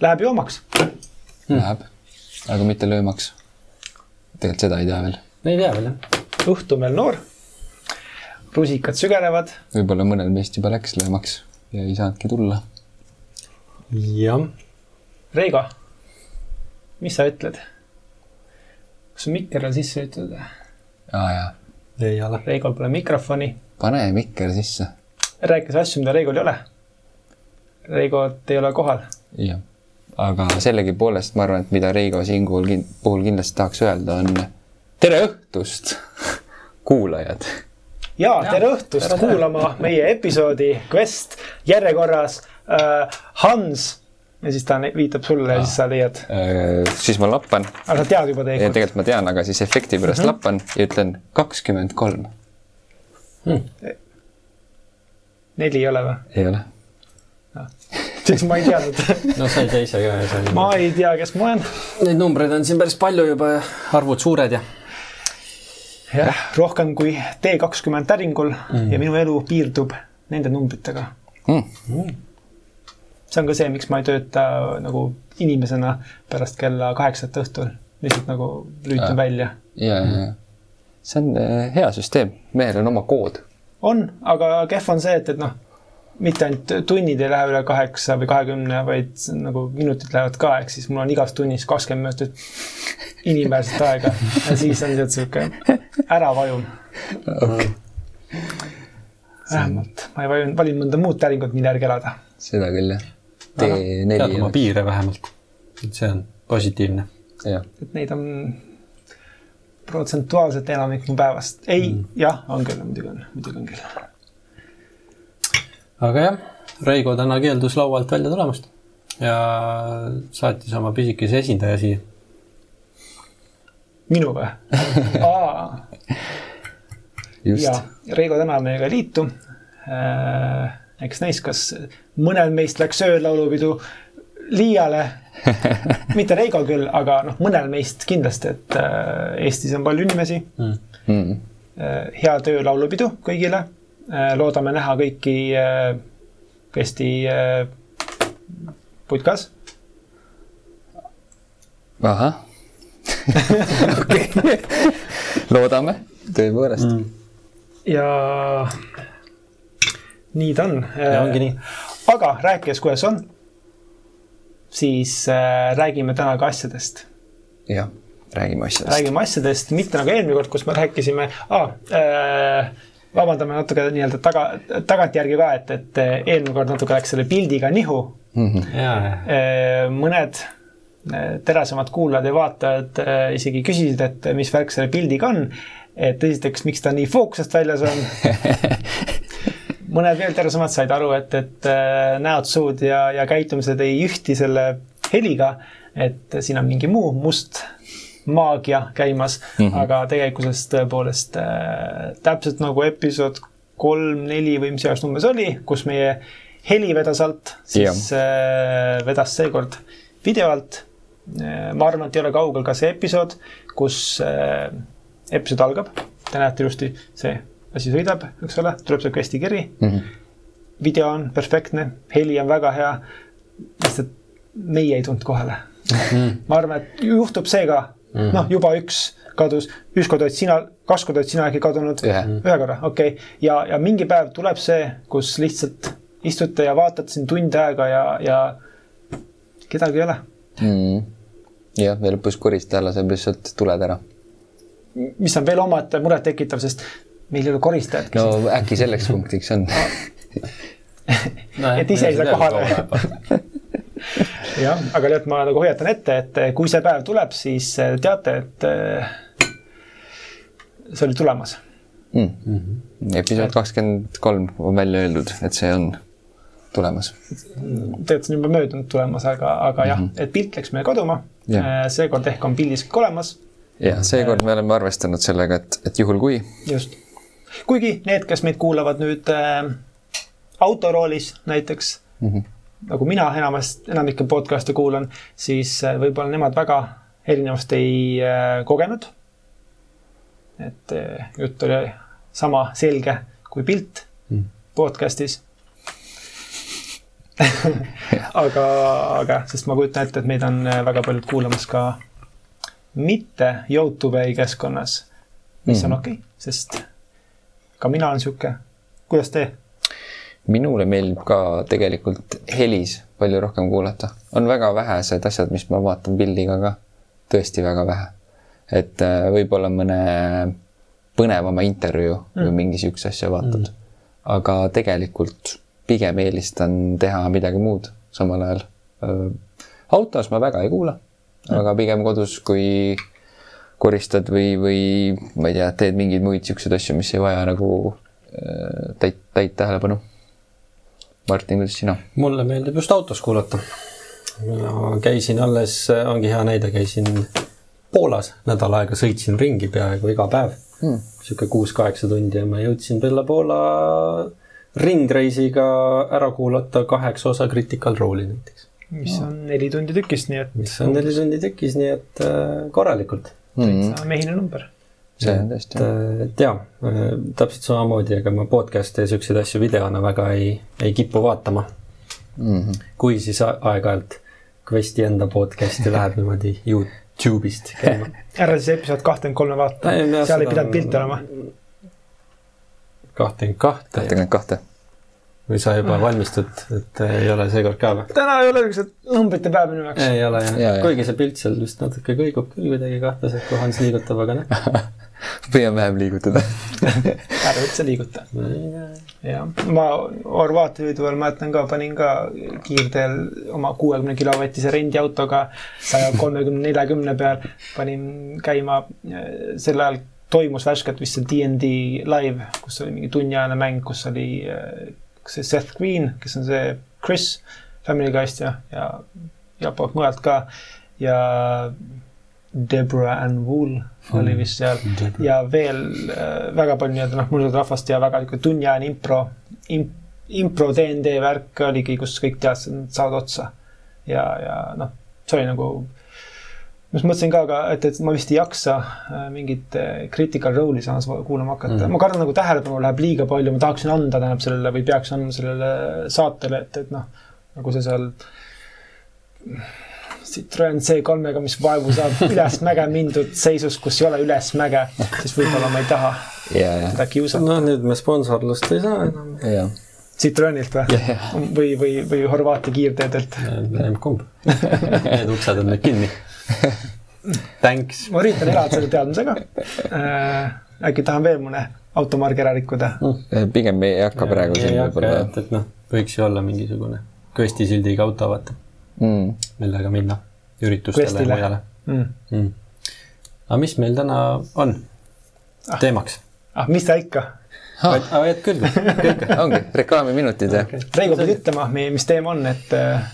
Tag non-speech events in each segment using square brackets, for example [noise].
läheb joomaks. Läheb, aga mitte löömaks. tegelikult seda ei tea veel. ei tea veel jah. õhtu veel noor. rusikad sügelevad. võib-olla mõnel meist juba läks löömaks ja ei saanudki tulla. jah. Reigo, mis sa ütled? kas su mikker on sisse lülitatud? aa jaa, ei ole. Reigol pole mikrofoni. pane mikker sisse. rääkis asju, mida Reigol ei ole. Reigot ei ole kohal. jah, aga sellegipoolest ma arvan, et mida Reigo siinkohal kin- puhul kindlasti tahaks öelda, on tere õhtust, [laughs] kuulajad. ja tere õhtust kuulama meie episoodi Quest järjekorras äh, Hans ja siis ta viitab sulle ja siis sa leiad, Äh, siis ma lappan aga sa tead juba ja tegelikult. tegelikult ma tean, aga siis efekti pärast mm -hmm. lappan ja ütlen kakskümmend kolm. neli ei ole või? ei ole. Siis ma ei teadnud. no sa ei tea ise ka ma ei tea, kes ma olen. Neid numbreid on siin päris palju juba ja arvud suured ja. jah, rohkem kui T kakskümmend täringul mm. ja minu elu piirdub nende numbritega Mm. see on ka see, miks ma ei tööta nagu inimesena pärast kella kaheksat õhtul. lihtsalt nagu lülitan Äh. välja. ja, ja, ja see on äh, hea süsteem, mehel on oma kood. on, aga kehv on see, et, et noh, mitte ainult tunnid ei lähe üle kaheksa või kahekümne, vaid nagu minutid lähevad ka, ehk siis mul on igas tunnis kakskümmend minutit inimväärset aega ja siis on lihtsalt sihuke ära vajun. vähemalt ma ei vajun, valin mõnda muud täringut, mille järgi elada. seda küll jah. tead T4 oma. piire vähemalt. et see on positiivne. et neid on protsentuaalselt enamik mu päevast. ei mm., jah, on küll, muidugi on, muidugi on küll. Aga jah, Reigo täna keeldus laualt välja tulemast ja saatis oma pisikese esindaja siia. minu või? [laughs] ja just. Reigo täna meiega ei liitu äh,. eks näis, kas mõnel meist läks öölaulupidu liiale. [laughs] mitte Reigo küll, aga noh, mõnel meist kindlasti, et äh, Eestis on palju inimesi Mm. äh,. head öölaulupidu kõigile. Loodame näha kõiki äh, Eesti äh, putkas. ahah. okei, loodame, tõepoolest mm.. ja nii ta on. ja ongi nii. aga rääkides, kuidas on, siis äh, räägime täna ka asjadest. jah, räägime asjadest. räägime asjadest, mitte nagu eelmine kord, kus me rääkisime ah,, äh, vabandame natuke nii-öelda taga, tagantjärgi ka, et, et äh, eelmine kord natuke läks selle pildiga nihu Mm -hmm. ja, mõned äh, terasemad kuulajad ja vaatajad isegi küsisid, et mis värk selle pildiga on. et esiteks, miks ta nii fookusest väljas on [laughs] mõned veel terasemad said aru, et, et näod, suud ja, ja käitumised ei ühti selle heliga. et siin on mingi muu must maagia käimas mm. -hmm. aga tegelikkuses tõepoolest äh, täpselt nagu episood kolm, neli või mis iganes number see oli, kus meie heli vedas alt, siis äh, vedas seekord video alt äh,. ma arvan, et ei ole kaugel ka see episood, kus äh, episood algab. Te näete ilusti, see asi sõidab, eks ole, tuleb see quest'i kiri Mm -hmm. video on perfektne, heli on väga hea. lihtsalt meie ei tulnud kohale mm.. ma arvan, et juhtub see ka mm., noh, juba üks kadus, üks kord olid sina, kaks korda olid sina äkki kadunud. ühe. ühe korra, okei okay., ja, ja mingi päev tuleb see, kus lihtsalt istute ja vaatate siin tund aega ja, ja kedagi ei ole. Mm. jah, ja lõpus koristajale saab lihtsalt tuled ära. mis on veel omaette murettekitav, sest meil ei ole koristajat no äkki selleks [laughs] punktiks on. [laughs] et ise ei saa kohale. [laughs] [laughs] jah, aga tead, ma nagu hoiatan ette, et kui see päev tuleb, siis eh, teate, et eh, see oli tulemas. mm.. episood kakskümmend kolm on välja öeldud, et see on tulemas. tegelikult see on juba möödunud tulemas, aga, aga jah, et pilt läks meil kaduma Jah.. seekord ehk on pildis kõik olemas, ja seekord me oleme arvestanud sellega, et, et juhul kui just. kuigi need, kes meid kuulavad nüüd äh, autoroolis näiteks mm, Mhm. -hmm. Nagu mina enamasti, enamikke podcast'e kuulan, siis äh, võib-olla nemad väga erinevust ei äh, kogenud. et äh, jutt oli sama selge kui pilt Mm. podcast'is [laughs] [laughs] aga, aga sest ma kujutan ette, et meid on väga paljud kuulamas ka mitte Youtube'i keskkonnas, mis on Mhm. okei okay,, sest ka mina olen sihuke. kuidas te? Minule meeldib ka tegelikult helis palju rohkem kuulata. on väga vähesed asjad, mis ma vaatan pildiga ka, tõesti väga vähe. et äh, võib-olla mõne põnevama intervjuu mm. või mingi siukse asja vaatad mm.. aga tegelikult pigem eelistan teha midagi muud samal ajal. autos ma väga ei kuula mm., aga pigem kodus, kui koristad või, või ma ei tea, teed mingeid muid siukseid asju, mis ei vaja nagu äh, täit, täit tähelepanu. Martin, kuidas sina? mulle meeldib just autos kuulata. käisin alles, ongi hea näide, käisin Poolas nädal aega, sõitsin ringi peaaegu iga päev Hmm. sihuke kuus-kaheksa tundi ja ma jõudsin Bella Poola ringreisiga ära kuulata kaheksa osa Critical Role'i näiteks. mis on neli tundi tükist, nii et mis on neli tundi tekkis, nii et äh, korralikult. täitsa mehine number. See on tõesti et, et jaa, täpselt samamoodi, ega ma podcast'e ja siukseid asju videona väga ei, ei kipu vaatama. mm -hmm. kui siis aeg-ajalt Questi enda podcast'i läheb niimoodi Youtube'ist käima. [laughs] ära siis episood kahtekümmend kolme vaata seal ei pidanud pilte olema. kahtekümmend kahte kahtekümmend kahte. või sa juba valmistud, et ei ole seekord ka või? täna ei ole niisugused numbrite päev minu jaoks. ei ole jah jaa. ja,, kuigi see pilt seal just natuke kõigub küll kuidagi kahtlaselt, kui Hans liigutab, aga noh. [laughs] püüan vähem liigutada. [laughs] ära üldse liiguta. jah, ma Horvaatia sõidu ajal mäletan ka, panin ka kiirteel oma kuuekümne kilovatise rendiautoga saja kolmekümne, neljakümne peal, panin käima, sel ajal toimus värskelt vist see DnD live, kus oli mingi tunniajane mäng, kus oli eh, see Seth Green, kes on see Chris Family Guy'st ja, ja igalt poolt mujalt ka ja Deborah Ann Wool oli vist seal ja veel äh, väga palju nii-öelda noh, mõnusat rahvast ja väga niisugune tunniajane impro imp,, impro DnD värk oligi, kus kõik teadsid, et nad saavad otsa. ja, ja noh, see oli nagu, ma just mõtlesin ka, aga et, et ma vist ei jaksa äh, mingit äh, critical role'i samas kuulama hakata mm. -hmm. ma kardan nagu tähelepanu läheb liiga palju, ma tahaksin anda tähendab sellele või peaks andma sellele saatele, et, et noh, nagu see seal Citroen C3-ga, mis vaevu saab [laughs] üles mäge mindud seisus, kus ei ole üles mäge, siis võib-olla ma ei taha ja, ja, teda kiusata. no nüüd me sponsorlust ei saa enam. ja, Citroenilt või? või, või, või Horvaatia kiirteedelt. kumb. [laughs] Need uksed on nüüd kinni. [laughs] Thanks. ma üritan elada selle teadmisega äh,. äkki tahan veel mõne automargi ära rikkuda. pigem ei hakka praegu siin võib-olla et, et noh, võiks ju olla mingisugune Questi sildiga auto, vaata, mm.. millega minna üritustele ja mujale Mm. mm.. aga mis meil täna on teemaks? ah, mis ta ikka. aga jät küll, kõik. ongi reklaamiminutid ja okay. Reigo pidi ütlema, mis teema on, et äh,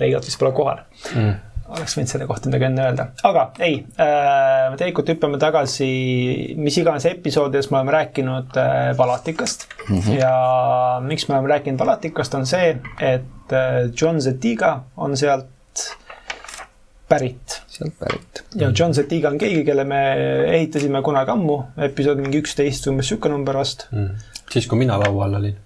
Reigot vist pole kohal Mm. Oleks võinud selle kohta midagi enne öelda, aga ei äh,, me tegelikult hüppame tagasi mis iganes episoodides me oleme rääkinud äh, Palatikast mm -hmm. ja miks me oleme rääkinud Palatikast, on see, et äh, John Zetiga on sealt pärit sealt pärit. ja John Zetiga on keegi, kelle me ehitasime kunagi ammu, episood mingi üksteist, umbes sihuke number vast. Mm. siis, kui mina laua all olin.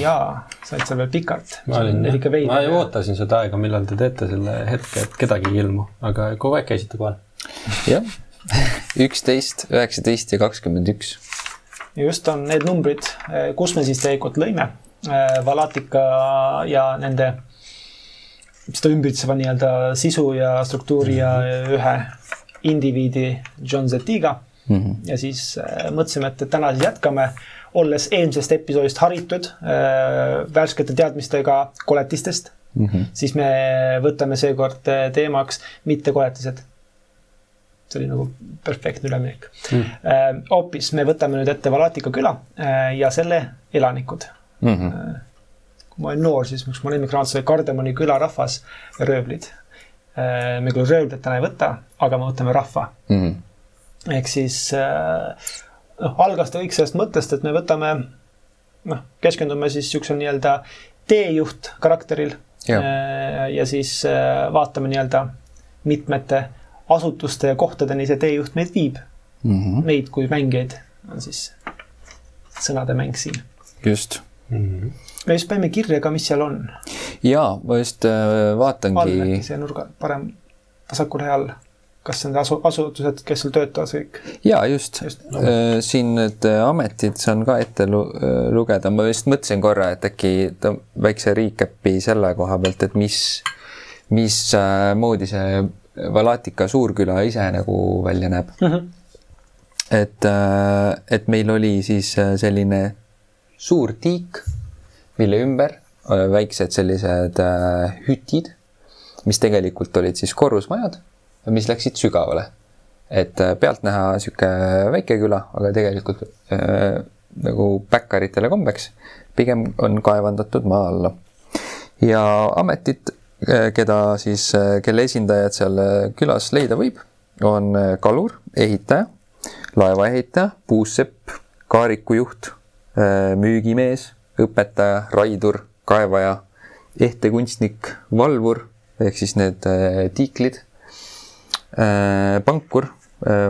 jaa, sa olid seal veel pikalt. ma olin, ma veider. ootasin seda aega, millal te teete selle hetke, et kedagi ei ilmu, aga kogu aeg käisite kohal. jah, üksteist, üheksateist ja kakskümmend üks. just on need numbrid, kus me siis tegelikult lõime äh, Valatika ja nende seda ümbritseva nii-öelda sisu ja struktuuri ja ühe indiviidi John Zetiga Mhm. ja siis äh, mõtlesime, et, et täna siis jätkame, olles eelmisest episoodist haritud äh, värskete teadmistega koletistest mm. -hmm. siis me võtame seekord äh, teemaks mittekoletised. see oli nagu perfektne üleminek Mm. äh,. hoopis me võtame nüüd ette Valatika küla äh, ja selle elanikud Mhm. kui ma olin noor, siis üks mu lemmikraamat oli Kardemoni külarahvas ja röövlid. me küll röövlit täna ei võta, aga me võtame rahva. Mhm. ehk siis äh, noh, algas ta kõik sellest mõttest, et me võtame, noh, keskendume siis niisugusel nii-öelda teejuht karakteril. Jah. ja siis äh, vaatame nii-öelda mitmete asutuste ja kohtadeni see teejuht meid viib mm. -hmm. meid kui mängijaid on siis sõnade mäng siin. just mm. -hmm. me just panime kirja ka, mis seal on. jaa, ma just äh, vaatangi. all äkki see nurga, parem vasakul real kas need asu-, asutused, kes sul töötavad kõik? jaa, just, just.. Äh, siin need äh, ametid saan ka ette lu lugeda, ma vist mõtlesin korra, et äkki väikse recap'i selle koha pealt, et mis, mismoodi see Valatika suurküla ise nagu välja näeb. Mm. -hmm et, äh, et meil oli siis äh, selline suur tiik, mille ümber äh, väiksed sellised hütid, mis tegelikult olid siis korrusmajad, mis läksid sügavale. et pealtnäha sihuke väike küla, aga tegelikult äh, nagu päkkaritele kombeks pigem on kaevandatud maa alla. ja ametid, keda siis, kelle esindajad seal külas leida võib, on kalur, ehitaja laevaehitaja, puussepp, kaarikujuht, äh, müügimees, õpetaja, raidur, kaevaja, ehtekunstnik, valvur ehk siis need äh, tiiklid, äh, pankur,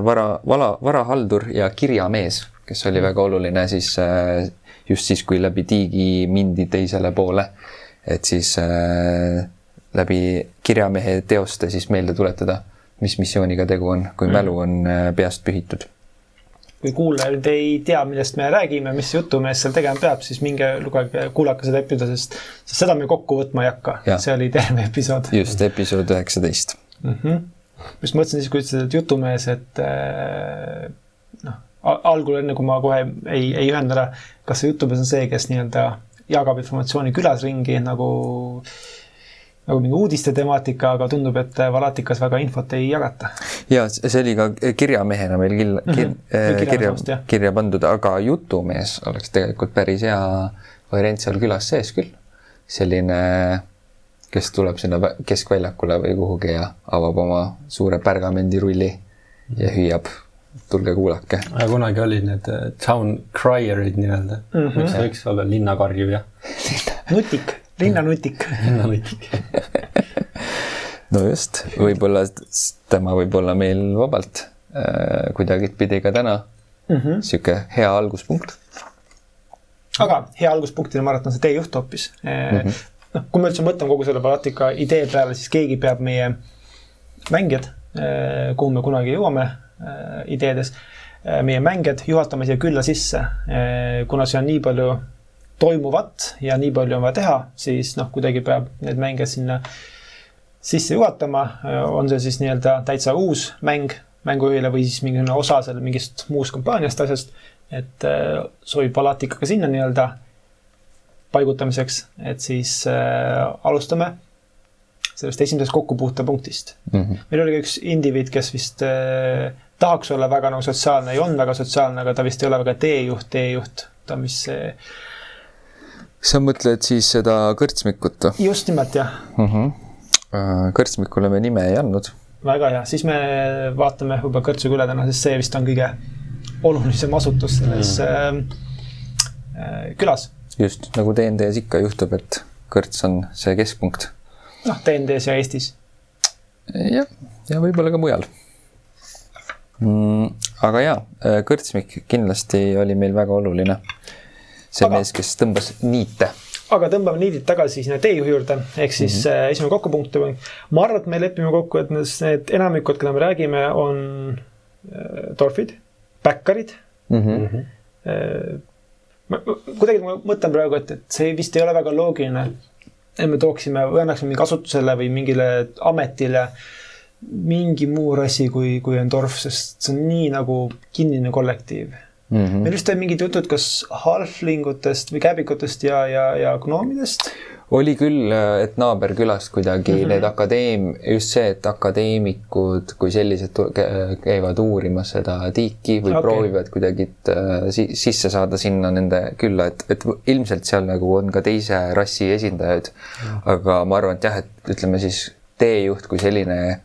vara, vala, varahaldur ja kirjamees, kes oli väga oluline siis just siis, kui läbi tiigi mindi teisele poole. et siis läbi kirjamehe teoste siis meelde tuletada, mis missiooniga tegu on, kui mm. mälu on peast pühitud kui kuulajad ei tea, millest me räägime, mis jutumees seal tegema peab, siis minge lugege, kuulake seda episoodi, sest, sest seda me kokku võtma ei hakka. see oli terve episood. just, episood üheksateist mm. -hmm. Just mõtlesin siis, kui ütlesid, et jutumees, et äh, noh, algul, enne kui ma kohe ei, ei ühenda ära, kas see jutumees on see, kes nii-öelda jagab informatsiooni külas ringi nagu nagu mingi uudiste temaatika, aga tundub, et Valatikas väga infot ei jagata. ja see oli ka kirjamehena meil kil, mhm. kir, mm -hmm. kirja, kirja pandud, aga jutumees oleks tegelikult päris hea variant seal külas sees küll. selline, kes tuleb sinna keskväljakule või kuhugi ja avab oma suure pergamendirulli ja hüüab tulge kuulake. kunagi olid need äh, town crier'id nii-öelda mm, -hmm. võiks, võiks olla linnakarjuja [laughs] nutik linnanutik. [laughs] linnanutik [laughs] no just, võib-olla tema võib olla meil vabalt äh, kuidagipidi ka täna mm -hmm. sihuke hea alguspunkt. aga hea alguspunktina ma arvan, et on see teejuht hoopis mm. -hmm. Noh, [laughs] kui me üldse mõtleme kogu selle Baltika idee peale, siis keegi peab meie mängijad äh,, kuhu me kunagi jõuame äh, ideedes, äh, meie mängijad juhatama siia külla sisse, kuna see on nii palju toimuvat ja nii palju on vaja teha, siis noh, kuidagi peab need mängijad sinna sisse juhatama, on see siis nii-öelda täitsa uus mäng mängujuhile või siis mingisugune osa selle mingist muust kampaaniast, asjast. et sobib alati ikka ka sinna nii-öelda paigutamiseks, et siis äh, alustame sellest esimesest kokkupuutepunktist mm. -hmm. meil oli ka üks indiviid, kes vist äh, tahaks olla väga nagu sotsiaalne ja on väga sotsiaalne, aga ta vist ei ole väga teejuht, teejuht, ta on vist see äh, sa mõtled siis seda kõrtsmikut? just nimelt, jah uh. -huh. kõrtsmikule me nime ei andnud. väga hea, siis me vaatame võib-olla kõrtsuga üle täna, sest see vist on kõige olulisem asutus selles mm. äh, külas. Just, nagu DND-s ikka juhtub, et kõrts on see keskpunkt. noh, DND-s ja Eestis. jah, ja võib-olla ka mujal mm,. aga jaa, kõrtsmik kindlasti oli meil väga oluline see aga, mees, kes tõmbas niite. aga tõmbame niidid tagasi sinna teejuhi juurde, ehk siis mm -hmm. esimene kokkupunkt. ma arvan, et me lepime kokku, et need enamikud, keda me räägime, on äh, torfid, backerid mm. -hmm. Äh, kuidagi ma mõtlen praegu, et, et see vist ei ole väga loogiline, et me tooksime või annaksime mingi asutusele või mingile ametile mingi muu rassi, kui, kui on torf, sest see on nii nagu kinnine kollektiiv mm. -hmm. meil vist olid mingid jutud, kas halflingutest või käbikutest ja, ja, ja gnoomidest? Oli küll, et naaberkülast kuidagi mm -hmm. need akadeem-, just see, et akadeemikud kui sellised käivad uurimas seda tiiki või okay. proovivad kuidagi äh, sisse saada sinna nende külla, et, et ilmselt seal nagu on ka teise rassi esindajaid aga ma arvan, et jah, et ütleme siis teejuht kui selline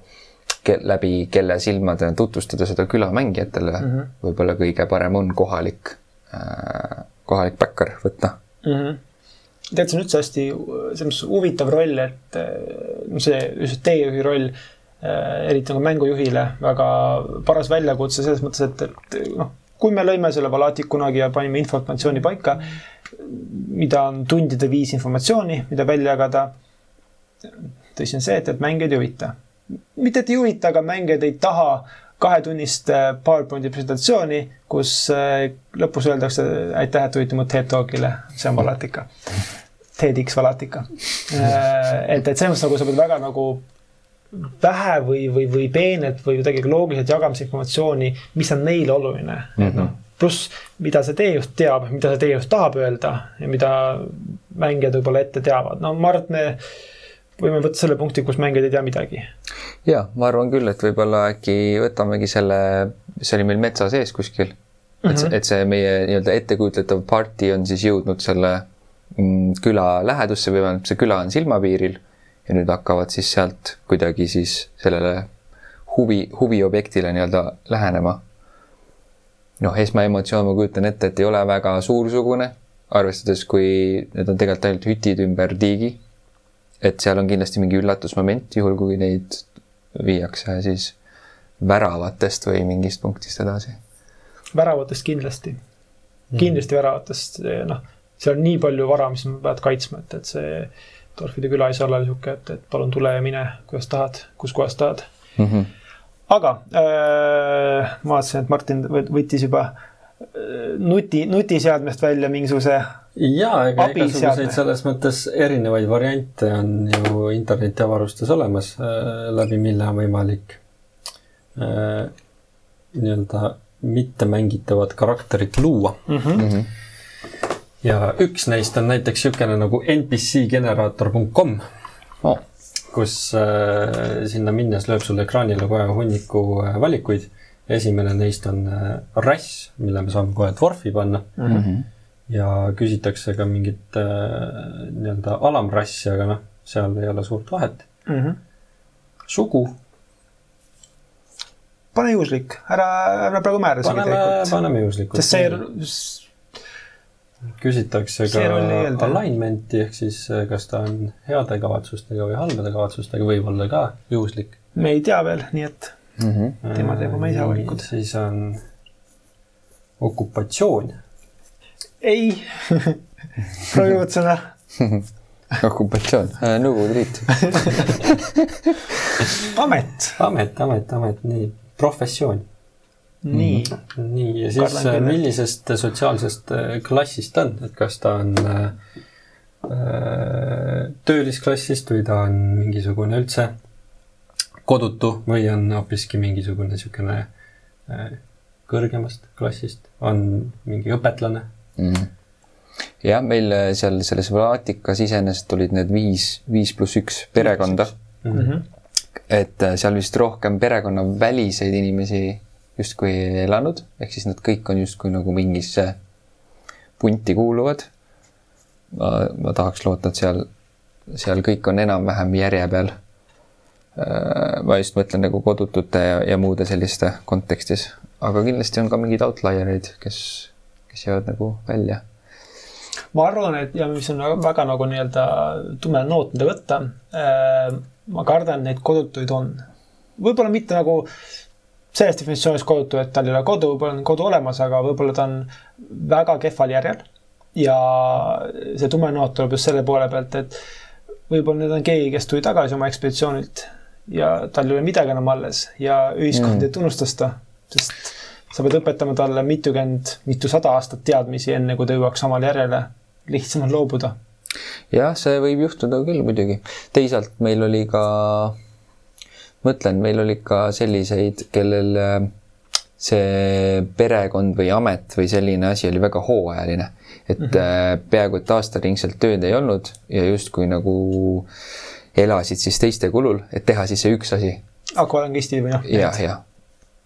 läbi kelle silmade tutvustada seda küla mängijatele mm -hmm. võib-olla kõige parem on kohalik äh,, kohalik backer võtta mm. -hmm. Tead, see on üldse hästi selles mõttes huvitav roll, et no see, just teejuhi roll, eriti nagu mängujuhile väga paras väljakutse selles mõttes, et, et noh, kui me lõime selle Valatik kunagi ja panime informatsiooni paika, mida on tundide viis informatsiooni, mida välja jagada. tõsi on see, et, et mängijaid ei huvita. mitte, et ei huvita, aga mängijad ei taha kahetunnist PowerPointi presentatsiooni, kus äh, lõpus öeldakse aitäh, et tulite mu TED Talkile, see on Valatika. TEDx Valatika. Äh, et, et selles mõttes nagu sa pead väga nagu vähe või, või, või peenelt või kuidagi loogiliselt jagamas informatsiooni, mis on neile oluline mm. -hmm. noh, pluss, mida see teejuht teab, mida see teejuht tahab öelda ja mida mängijad võib-olla ette teavad. no ma arvan, et me võime võtta selle punkti, kus mängijad ei tea midagi. ja ma arvan küll, et võib-olla äkki võtamegi selle, see oli meil metsa sees kuskil mm. -hmm. et, mhm. et see meie nii-öelda ettekujutletav party on siis jõudnud selle mm, küla lähedusse või vähemalt see küla on silmapiiril ja nüüd hakkavad siis sealt kuidagi siis sellele huvi, huviobjektile nii-öelda lähenema. noh, esmaemotsioon, ma kujutan ette, et ei ole väga suursugune, arvestades, kui need on tegelikult ainult hütid ümber tiigi. Et seal on kindlasti mingi üllatusmoment, juhul kui neid viiakse siis väravatest või mingist punktist edasi. väravatest kindlasti, kindlasti mm. väravatest, noh, seal on nii palju vara, mis pead kaitsma, et, et see Torfide küla ei saa olla niisugune, et, et palun tule ja mine, kuidas tahad, kus kohas tahad mm. -hmm. aga äh, ma vaatasin, et Martin võttis juba äh, nuti, nutiseadmest välja mingisuguse jaa, ega igasuguseid selles mõttes erinevaid variante on ju internetiavarustes olemas, äh, läbi mille on võimalik äh, nii-öelda mittemängitavat karakterit luua mm. -hmm ja üks neist on näiteks niisugune nagu npcgeneraator.com oh., kus äh, sinna minnes lööb sulle ekraanile kohe hunniku äh, valikuid. esimene neist on äh, rass, mille me saame kohe dwarfi panna mm. -hmm. Ja küsitakse ka mingit äh, nii-öelda alamrassi, aga noh, seal ei ole suurt vahet mm. -hmm. sugu pane juhuslik, ära, ära praegu määra tegelikult. paneme juhuslikult. sest see küsitakse ka alignment'i ehk siis eh, kas ta on heade kavatsustega või halbade kavatsustega, võib olla ka juhuslik. me ei tea veel, nii et mm -hmm. tema teeb oma ise valikud. siis on okupatsioon. Ei. Proovi uut sõna okupatsioon. Äh,, Nõukogude Liit. Amet. amet, amet, amet, nii, professioon. Nii. nii, ja siis Karlen, äh, millisest sotsiaalsest äh, klassist ta on, et kas ta on äh, äh, töölisklassist või ta on mingisugune üldse kodutu või on hoopiski mingisugune niisugune äh, kõrgemast klassist, on mingi õpetlane mm.? jah, meil seal selles Vlatikas iseenesest olid need viis, viis pluss üks perekonda mm. -hmm. et seal vist rohkem perekonnaväliseid inimesi justkui ei elanud, ehk siis nad kõik on justkui nagu mingisse punti kuuluvad. ma, ma tahaks loota, et seal, seal kõik on enam-vähem järje peal. Äh, ma just mõtlen nagu kodutute ja, ja muude selliste kontekstis, aga kindlasti on ka mingeid outlier'eid, kes, kes jäävad nagu välja ma arvan, et ja mis on väga, väga nagu nii-öelda tume noot, mida võtta. Äh, ma kardan, neid kodutuid on. võib-olla mitte nagu selles definitsioonis kodutu, et tal ei ole kodu, võib-olla on kodu olemas, aga võib-olla ta on väga kehval järjel. ja see tume noot tuleb just selle poole pealt, et võib-olla nüüd on keegi, kes tuli tagasi oma ekspeditsioonilt ja tal ei ole midagi enam alles ja ühiskond mm. ei tunnusta seda, sest sa pead õpetama talle mitukümmend, mitusada aastat teadmisi, enne kui ta jõuaks samale järjele. lihtsam on loobuda. jah, see võib juhtuda küll muidugi. teisalt meil oli ka mõtlen, meil oli ka selliseid, kellel äh, see perekond või amet või selline asi oli väga hooajaline. et mm -hmm. peaaegu et aastaringselt tööd ei olnud ja justkui nagu elasid siis teiste kulul, et teha siis see üks asi. akvalangistid või noh? jah, jah.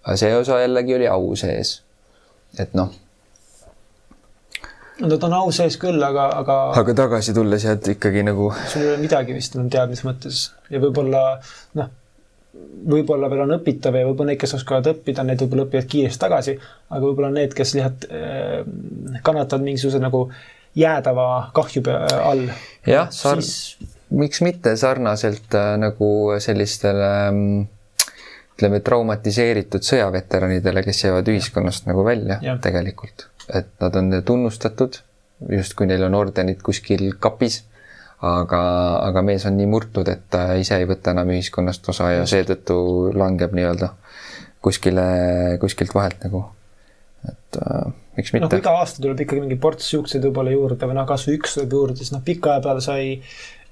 Aga see osa jällegi oli au sees. et noh no ta on au sees küll, aga, aga. aga tagasi tulles jääd ikkagi nagu. sul ei ole midagi vist enam teadmise mõttes ja võib-olla noh, võib-olla veel on õpitav ja võib-olla neid, kes oskavad õppida, need võib-olla õpivad kiiresti tagasi, aga võib-olla need, kes lihtsalt äh, kannatavad mingisuguse nagu jäädava kahju all. jah, siis... miks mitte sarnaselt äh, nagu sellistele ütleme, traumatiseeritud sõjaveteranidele, kes jäävad ühiskonnast nagu välja ja. tegelikult. et nad on tunnustatud, justkui neil on ordenid kuskil kapis, aga, aga mees on nii murtud, et ta ise ei võta enam ühiskonnast osa ja seetõttu langeb nii-öelda kuskile, kuskilt vahelt nagu, et äh, miks mitte. noh, iga aasta tuleb ikkagi mingi ports siukseid võib-olla juurde või noh, kasvõi üks tuleb juurde, siis noh, pika aja peale sa ei,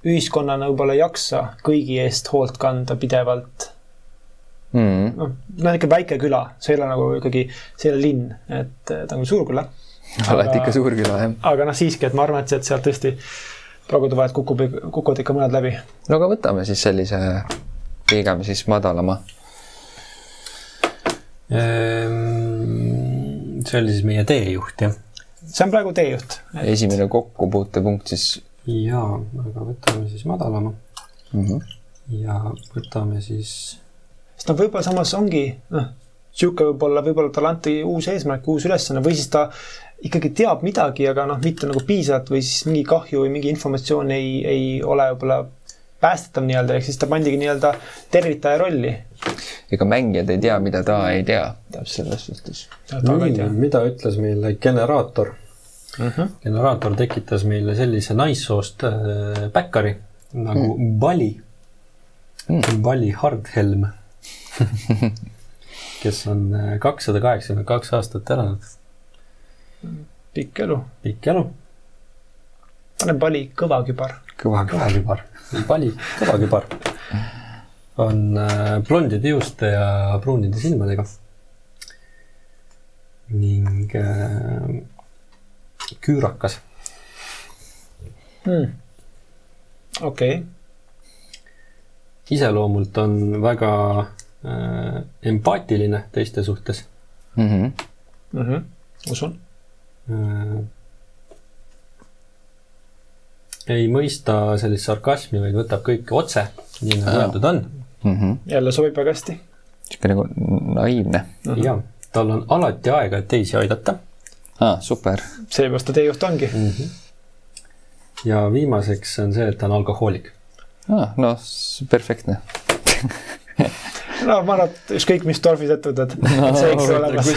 ühiskonnana võib-olla ei jaksa kõigi eest hoolt kanda pidevalt mm.. noh, on ikka väike küla, see ei ole nagu ikkagi, see ei ole linn, et ta on küll suur küla. [laughs] alati ikka suur küla, jah. aga noh, siiski, et ma arvan, et sealt, tõesti pragude vahelt kukub, kukuvad ikka mõned läbi. no aga võtame siis sellise, pigem siis madalama. Ehm, see oli siis meie teejuht, jah? see on praegu teejuht et.... esimene kokkupuutepunkt siis. jaa, aga võtame siis madalama mm. -hmm. ja võtame siis sest noh, võib-olla samas ongi noh, niisugune võib-olla, võib-olla talle anti uus eesmärk, uus ülesanne või siis ta ikkagi teab midagi, aga noh, mitte nagu piisavalt või siis mingi kahju või mingi informatsioon ei, ei ole võib-olla päästetav nii-öelda, ehk siis ta pandigi nii-öelda tervitaja rolli. ega mängijad ei tea, mida ta ei tea, täpselt selles suhtes. mida ütles meile generaator uh? Mhm. -huh. generaator tekitas meile sellise naissoost äh, päkkari nagu mm. Bali mm., Bali Hardhelm [laughs] kes on äh, kakssada kaheksakümmend kaks aastat elanud. pikk elu. pikk elu. pane pali kõvakübar. kõva, kõvakübar. pali kõvakübar. on äh, blondide juuste ja pruunide silmadega. ning äh, küürakas hmm.. okei okay. iseloomult on väga äh, empaatiline teiste suhtes mm. -hmm. Mm -hmm. usun äh,. ei mõista sellist sarkasmi, vaid võtab kõike otse, nii nagu öeldud on mm. -hmm. jälle sobib väga hästi. sihuke nagu naiivne mm. -hmm. ja, tal on alati aega, et teisi aidata. aa, super. seepärast ta teejuht ongi mm. -hmm. ja viimaseks on see, et ta on alkohoolik. aa, no perfektne [laughs] no ma arvan, et ükskõik mis torfis ettevõtted no,, see eks ole olemas.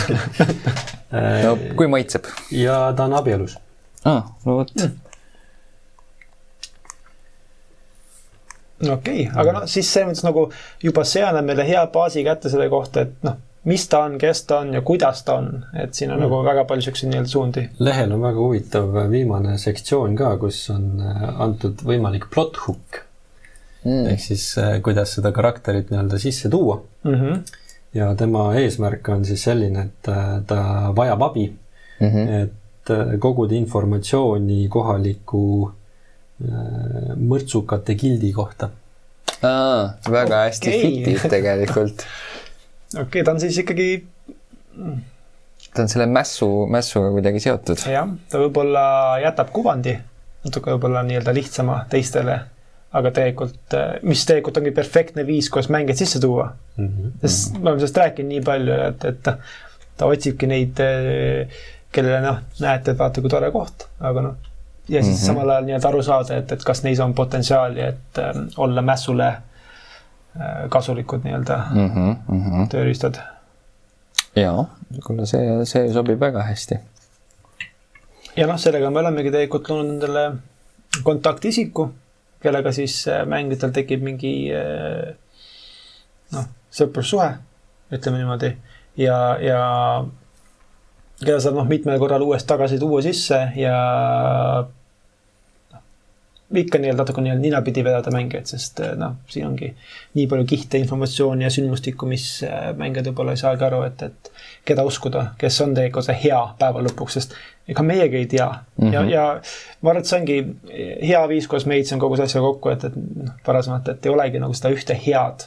no kui maitseb? ja ta on abielus. aa, ah, no vot mm.. okei okay,, aga noh, siis selles mõttes nagu juba see annab meile hea baasi kätte selle kohta, et noh, mis ta on, kes ta on ja kuidas ta on, et siin on mm. nagu väga palju siukseid nii-öelda suundi. lehel on väga huvitav viimane sektsioon ka, kus on äh, antud võimalik plot hook mm.. ehk siis äh, kuidas seda karakterit nii-öelda sisse tuua mm. -hmm. ja tema eesmärk on siis selline, et äh, ta vajab abi mm. -hmm. et äh, koguda informatsiooni kohaliku mõrtsukate gildi kohta. aa, väga okay. hästi fiktiiv tegelikult. [laughs] okei okay,, ta on siis ikkagi ta on selle mässu, mässuga kuidagi seotud. jah, ta võib-olla jätab kuvandi natuke võib-olla nii-öelda lihtsama teistele aga tegelikult, äh, mis tegelikult ongi perfektne viis, kuidas mängijaid sisse tuua mm. -hmm. sest me oleme sellest rääkinud nii palju, et, et ta, ta otsibki neid, äh, kellele noh, näete, et vaata, kui tore koht, aga noh. ja siis mm -hmm. samal ajal nii-öelda aru saada, et, et kas neis on potentsiaali, et äh, olla mässule äh, kasulikud nii-öelda mm -hmm, mm -hmm. tööriistad. jaa, kuule see, see sobib väga hästi. ja noh, sellega me olemegi tegelikult loonud endale kontaktisiku kellega siis äh, mängijatel tekib mingi äh, noh, sõprussuhe, ütleme niimoodi, ja, ja keda saab noh, mitmel korral uuesti tagasi tuua sisse ja noh, ikka nii-öelda natuke nii-öelda ninapidi vedada mängijaid, sest äh, noh, siin ongi nii palju kihte, informatsiooni ja sündmustikku, mis mängijad võib-olla ei saagi aru, et, et keda uskuda, kes on tegelikult see hea päeva lõpuks, sest ega meiegi ei tea mm. -hmm. ja, ja ma arvan, et see ongi hea viis, kuidas ma heitsin kogu selle asja kokku, et, et noh, varasemalt, et ei olegi nagu seda ühte head.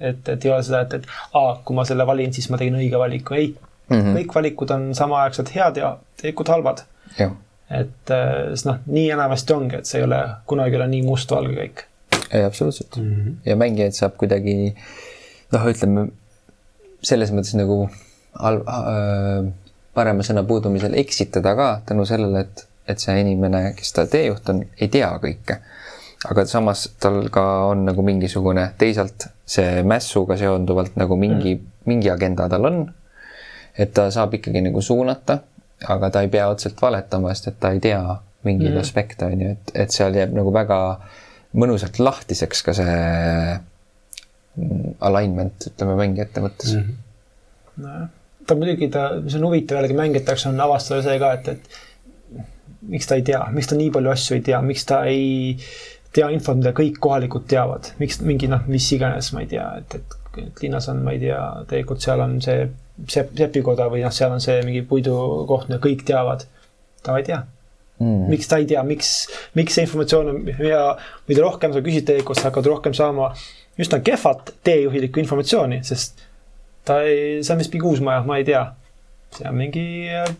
et, et ei ole seda, et, et aa, kui ma selle valin, siis ma tegin õige valiku, ei mm. -hmm. kõik valikud on samaaegselt head ja tegelikult halvad. et äh, sest noh, nii enamasti ongi, et see ei ole, kunagi ei ole nii mustvalge kõik. ei, absoluutselt mm. -hmm. ja mängijaid saab kuidagi noh, ütleme selles mõttes nagu al- äh,, parema sõna puudumisel eksitada ka tänu sellele, et, et see inimene, kes ta teejuht on, ei tea kõike. aga samas tal ka on nagu mingisugune, teisalt see mässuga seonduvalt nagu mingi mm., mingi agenda tal on. et ta saab ikkagi nagu suunata, aga ta ei pea otseselt valetama, sest et ta ei tea mingeid mm. aspekte, on ju, et, et seal jääb nagu väga mõnusalt lahtiseks ka see alignment, ütleme mängijate mõttes mm. -hmm. nojah, ta muidugi, ta, mis on huvitav jällegi mängijate jaoks on avastada see ka, et, et miks ta ei tea, miks ta nii palju asju ei tea, miks ta ei tea infot, mida kõik kohalikud teavad, miks mingi noh, mis iganes, ma ei tea, et, et, et linnas on, ma ei tea, tegelikult seal on see sepp, sepikoda või noh, seal on see mingi puidukoht, mida kõik teavad. ta ei tea. Mm.. miks ta ei tea, miks, miks see informatsioon on ja mida rohkem sa küsid tegelikult, sa hakkad rohkem saama üsna kehvat teejuhilikku informatsiooni, sest ta ei, see on vist mingi uus maja, ma ei tea. see on mingi äh,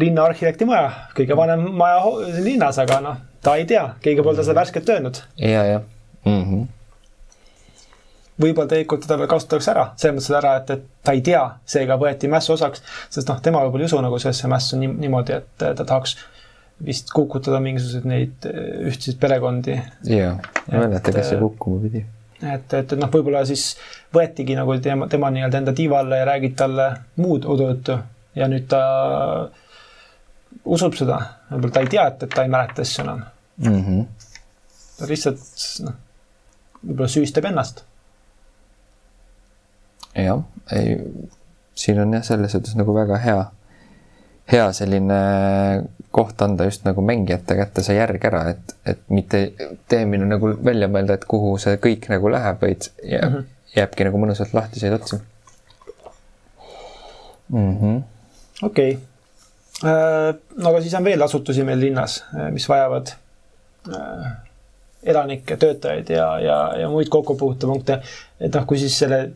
linnaarhitekti maja, kõige vanem maja linnas, aga noh, ta ei tea, keegi pole ta seda värskelt öelnud. ja, jah mm -hmm. võib-olla tegelikult teda veel kasutatakse ära, selles mõttes ära, et, et ta ei tea, seega võeti mässu osaks, sest noh, tema võib-olla ei usu nagu sellesse mässu nii, niimoodi, et ta tahaks vist kukutada mingisuguseid neid äh, ühtseid perekondi. jaa, ma ei mäleta, kes see kukkuma pidi et, et, et noh, võib-olla siis võetigi nagu tema, tema nii-öelda enda tiiva alla ja räägid talle muud udujuttu ja nüüd ta usub seda, võib-olla ta ei tea, et, et ta ei mäleta asju enam mm. -hmm. ta lihtsalt noh, võib-olla süüstab ennast. jah, ei, siin on jah, selles suhtes nagu väga hea, hea selline koht anda just nagu mängijate kätte see järg ära, et, et mitte teemine nagu välja mõelda, et kuhu see kõik nagu läheb, vaid jääb, mm -hmm. jääbki nagu mõnusalt lahtiseid otsi mm -hmm.. okei okay. äh,. no aga siis on veel asutusi meil linnas, äh, mis vajavad äh, elanikke, töötajaid ja, ja, ja muid kokkupuutepunkte. et noh, kui siis selle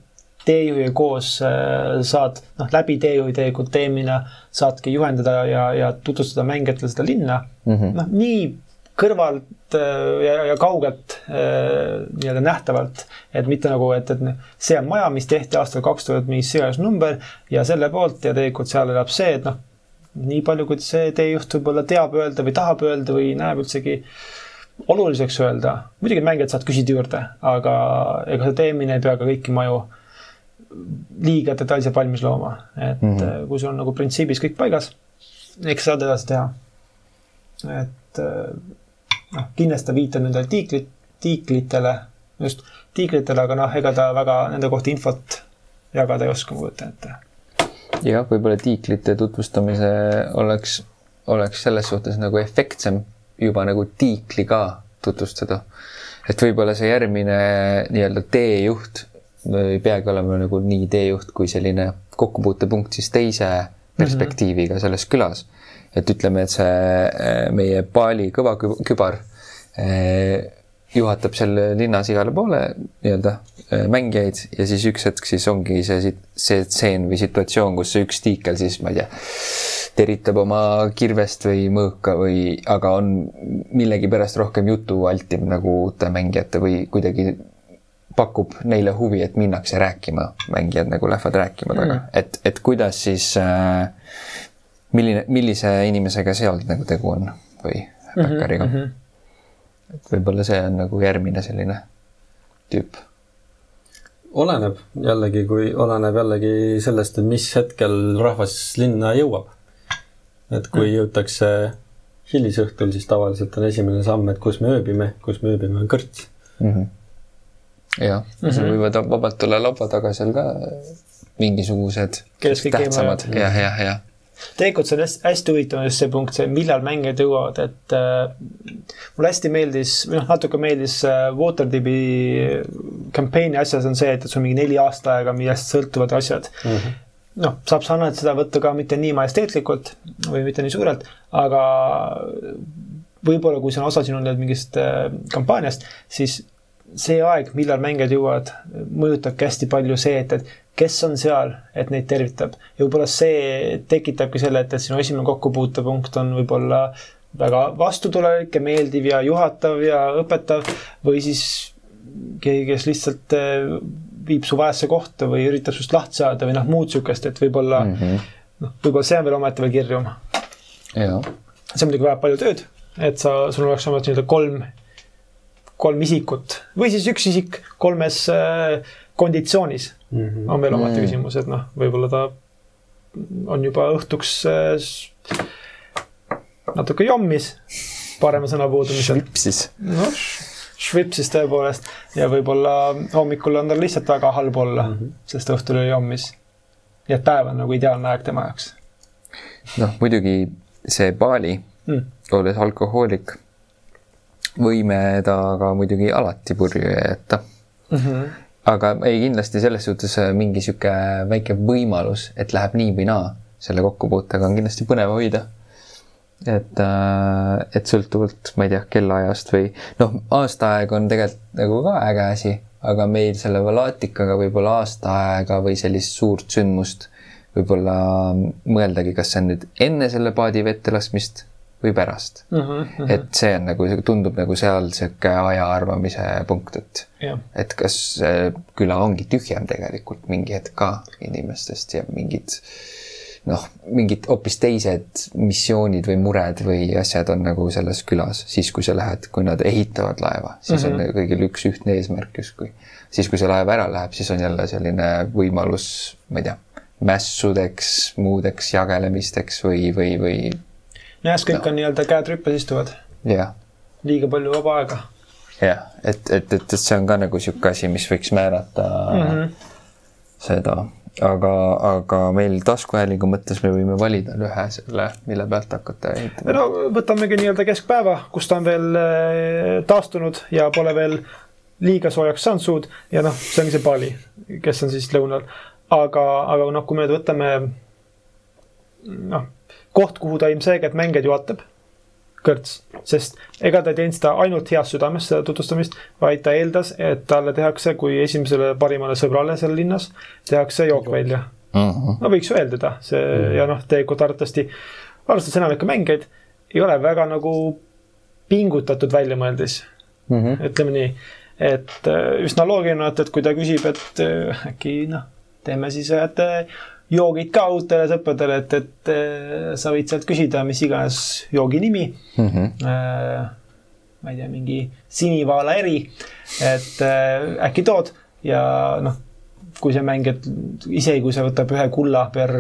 teejuhiga koos äh, saad, noh, läbi teejuhi tegelikult teemina saadki juhendada ja, ja tutvustada mängijatele seda linna mm -hmm.. noh, nii kõrvalt äh, ja, ja kaugelt äh, nii-öelda nähtavalt, et mitte nagu, et, et see on maja, mis tehti aastal kaks tuhat mingi seas number ja selle poolt ja tegelikult seal elab see, et noh, nii palju, kui see teejuht võib-olla teab öelda või tahab öelda või näeb üldsegi oluliseks öelda. muidugi mängijad saavad küsida juurde, aga ega see teemine ei pea ka kõiki maju liiga detailselt valmis looma, et mm -hmm. kui sul on nagu printsiibis kõik paigas, eks saad edasi teha. et äh, noh, kindlasti viitab nendele tiiklit, tiiklitele, just tiiklitele, aga noh, ega ta väga nende kohta infot jagada ei oska, ma kujutan ette. jah, võib-olla tiiklite tutvustamise oleks, oleks selles suhtes nagu efektsem juba nagu tiikli ka tutvustada. et võib-olla see järgmine nii-öelda teejuht ei peagi olema nagu nii teejuht kui selline kokkupuutepunkt siis teise perspektiiviga mhm. selles külas. et ütleme, et see eh, meie Paali kõva kübar eh, juhatab seal linnas igale poole nii-öelda eh, mängijaid ja siis üks hetk siis ongi see, see tseen või situatsioon, kus see üks tiikel siis, ma ei tea, teritab oma kirvest või mõõka või, aga on millegipärast rohkem jutualtim nagu uute mängijate või kuidagi pakub neile huvi, et minnakse rääkima, mängijad nagu lähevad rääkima taga mm., et, et kuidas siis äh,, milline, millise inimesega seal nagu tegu on või backeriga mm. -hmm. et võib-olla see on nagu järgmine selline tüüp. oleneb jällegi, kui oleneb jällegi sellest, et mis hetkel rahvas linna jõuab. et kui mm. jõutakse hilisõhtul, siis tavaliselt on esimene samm, et kus me ööbime, kus me ööbime, on kõrts mm. -hmm jah mm, -hmm. sul võivad vabalt tulla laua taga seal ka mingisugused tähtsamad, jah, jah, jah. tegelikult see on hästi, hästi huvitav just see punkt, see millal mängijad jõuavad, et äh, mulle hästi meeldis, või noh, natuke meeldis äh, Waterdeepi kampaani asjas on see, et, et sul on mingi neli aastaaega, millest sõltuvad asjad mm. -hmm noh, saab sarnaselt seda võtta ka mitte nii majesteetlikult või mitte nii suurelt, aga võib-olla kui see on osa sinu mingist äh, kampaaniast, siis see aeg, millal mängijad jõuavad, mõjutabki hästi palju see, et, et kes on seal, et neid tervitab. ja võib-olla see tekitabki selle, et, et sinu esimene kokkupuutepunkt on võib-olla väga vastutulelik ja meeldiv ja juhatav ja õpetav või siis keegi, kes lihtsalt eh, viib su vaesse kohta või üritab sinust lahti saada või noh, muud sihukest, et võib-olla mm -hmm. noh, võib-olla see on veel omaette veel kirjum. see muidugi vajab palju tööd, et sa, sul oleks vähemalt nii-öelda kolm kolm isikut või siis üks isik kolmes äh, konditsioonis mm -hmm. on veel omaette küsimus, et noh, võib-olla ta on juba õhtuks äh, natuke jommis, parema sõna puudumisel. švipsis. noh, švipsis tõepoolest ja võib-olla hommikul on tal lihtsalt väga halb olla mm, -hmm. sest õhtul oli jommis. nii et päev on nagu ideaalne aeg tema jaoks. noh, muidugi see Bali mm., olles alkohoolik võime ta ka muidugi alati purju jätta mm. -hmm. aga ei, kindlasti selles suhtes äh, mingi sihuke väike võimalus, et läheb nii või naa selle kokkupuutega on kindlasti põnev hoida. et, äh, et sõltuvalt, ma ei tea, kellaajast või noh, aastaaeg on tegelikult nagu ka äge asi, aga meil selle valaatikaga võib-olla aasta aega või sellist suurt sündmust võib-olla mõeldagi, kas see on nüüd enne selle paadi vette laskmist või pärast mm. -hmm. et see on nagu, tundub nagu seal sihuke aja arvamise punkt, et yeah., et kas küla ongi tühjem tegelikult mingi hetk ka inimestest ja mingid noh, mingid hoopis teised missioonid või mured või asjad on nagu selles külas, siis kui sa lähed, kui nad ehitavad laeva, siis mm -hmm. on mhm. kõigil üks ühtne eesmärk justkui. siis, kui see laev ära läheb, siis on jälle selline võimalus, ma ei tea, mässudeks, muudeks jagelemisteks või, või, või näes, kõik no. on nii-öelda käed rüppes istuvad. jah. liiga palju vaba aega. jah, et, et, et, et see on ka nagu sihuke asi, mis võiks määrata mm -hmm. seda, aga, aga meil taskuhäälingu mõttes me võime valida ühe selle, mille pealt hakata ehitama. no võtamegi nii-öelda keskpäeva, kus ta on veel äh, taastunud ja pole veel liiga soojaks saanud suud ja noh, see ongi see Bali, kes on siis lõunal. aga, aga noh, kui me nüüd võtame noh koht, kuhu ta ilmselgelt mängijaid juhatab, kõrts, sest ega ta ei teinud seda ainult heast südamest, seda tutvustamist, vaid ta eeldas, et talle tehakse kui esimesele parimale sõbrale seal linnas, tehakse jook välja uh. -huh. no võiks ju eeldada, see uh -huh. ja noh, tegelikult arvatavasti, arvestades enamikku mängijaid, ei ole väga nagu pingutatud väljamõeldis uh. -huh. ütleme nii, et äh, üsna loogiline, et, et kui ta küsib, et äh, äkki noh, teeme siis ühed joogid ka uutele sõpradele, et, et sa võid sealt küsida mis iganes joogi nimi mm. -hmm. Äh, ma ei tea, mingi sinivaala eri, et äh, äkki tood ja noh, kui see mängija, isegi kui see võtab ühe kulla per,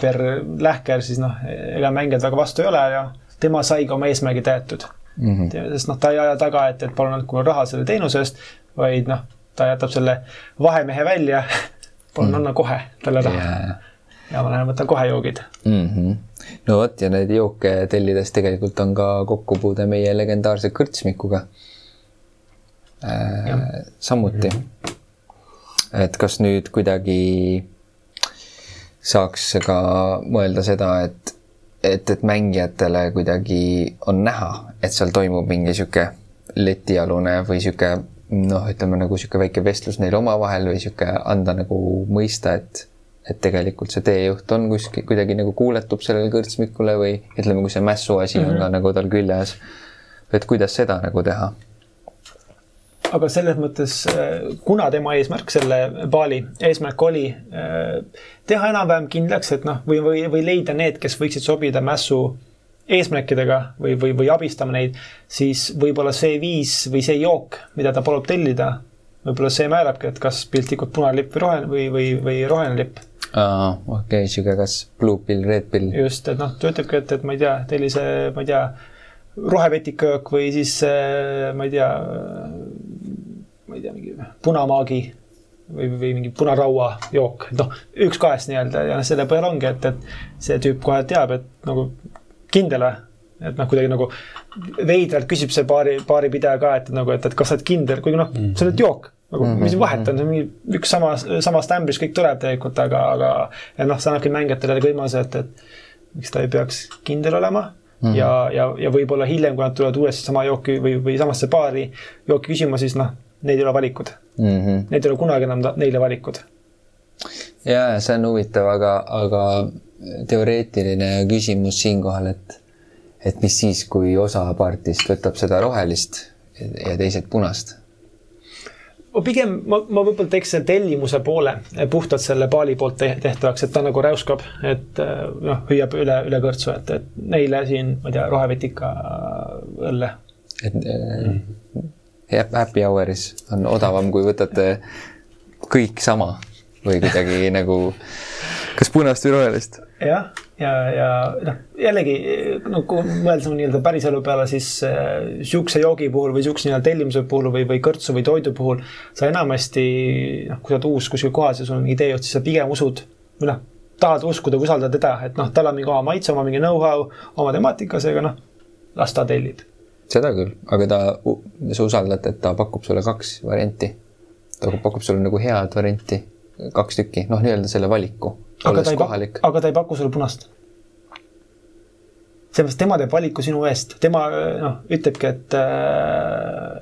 per lähker, siis noh, ega mängijad väga vastu ei ole ja tema sai ka oma eesmärgi täetud mm. -hmm. sest noh, ta ei aja taga, et, et palun andke mulle raha selle teenuse eest, vaid noh, ta jätab selle vahemehe välja [laughs] palun mm. anna kohe talle raha yeah ja ma lähen võtan kohe joogid mm. -hmm. no vot ja neid jooke tellides tegelikult on ka kokkupuude meie legendaarse kõrtsmikuga äh,. samuti mm. -hmm. et kas nüüd kuidagi saaks ka mõelda seda, et, et, et mängijatele kuidagi on näha, et seal toimub mingi sihuke letialune või sihuke noh, ütleme nagu sihuke väike vestlus neil omavahel või sihuke anda nagu mõista, et et tegelikult see teejuht on kuskil kuidagi nagu kuuletub sellele kõrtsmikule või ütleme, kui see mässu asi mm -hmm. on ka mhm. nagu tal küljes. et kuidas seda nagu teha? aga selles mõttes, äh, kuna tema eesmärk, selle baali eesmärk oli äh, teha enam-vähem kindlaks, et noh, või, või, või leida need, kes võiksid sobida mässu eesmärkidega või, või, või abistama neid, siis võib-olla see viis või see jook, mida ta palub tellida, võib-olla see määrabki, et kas piltlikult punane lipp või roheline või, või, või roheline lipp okei okay,, sihuke kas blue pill, red pill. just, et noh, ta ütlebki, et, et ma ei tea, sellise, ma ei tea, rohevetikajook või siis ma ei tea, ma ei tea, mingi punamaagi või, või mingi punaraua jook, noh, üks kahest nii-öelda ja selle põhjal ongi, et, et see tüüp kohe teab, et nagu kindel või et noh, kuidagi nagu veidralt küsib see baari, baaripidaja ka, et nagu, et, et kas sa oled kindel, kuigi noh mm -hmm., sa oled jook nagu mm -hmm. mis vahet on, see on mingi üks sama, samast ämbrist kõik tuleb tegelikult, aga, aga ja noh, see annabki mängijatele võimaluse, et, et miks ta ei peaks kindel olema mm -hmm. ja, ja, ja võib-olla hiljem, kui nad tulevad uuesti sama jooki või, või samasse baari jooki küsima, siis noh, neid ei ole valikud mm. -hmm. Neid ei ole kunagi enam neile valikud. ja see on huvitav, aga, aga teoreetiline küsimus siinkohal, et, et mis siis, kui osa partist võtab seda rohelist ja teised punast ma pigem, ma, ma võib-olla teeks selle tellimuse poole puhtalt selle Paali poolt tehtavaks, et ta nagu räuskab, et äh, noh, hüüab üle, üle kõrtsu, et, et neile siin, ma ei tea, rohevetika õlle. et mm. happy hour'is on odavam, kui võtate kõik sama või kuidagi nagu kas punast või rohelist. Jah, ja, ja, noh, jällegi no kui mõelda nii-öelda päriselu peale, siis äh, sihukese joogi puhul või sihukese nii-öelda tellimuse puhul või, või kõrtsu või toidu puhul sa enamasti noh, kui sa oled uus kuskil kohas ja sul on mingi teejuht, siis sa pigem usud või noh, tahad uskuda, usaldad teda, et noh, tal on mingi oma maitse, oma mingi know-how, oma temaatika, seega noh, las ta tellib. seda küll, aga ta, sa usaldad, et ta pakub sulle kaks varianti. ta pakub sulle nagu head varianti, kaks tükki, noh, nii-öelda selle valiku aga ta ei paku, aga ta ei paku sulle punast. seepärast tema teeb valiku sinu eest, tema noh, ütlebki, et äh,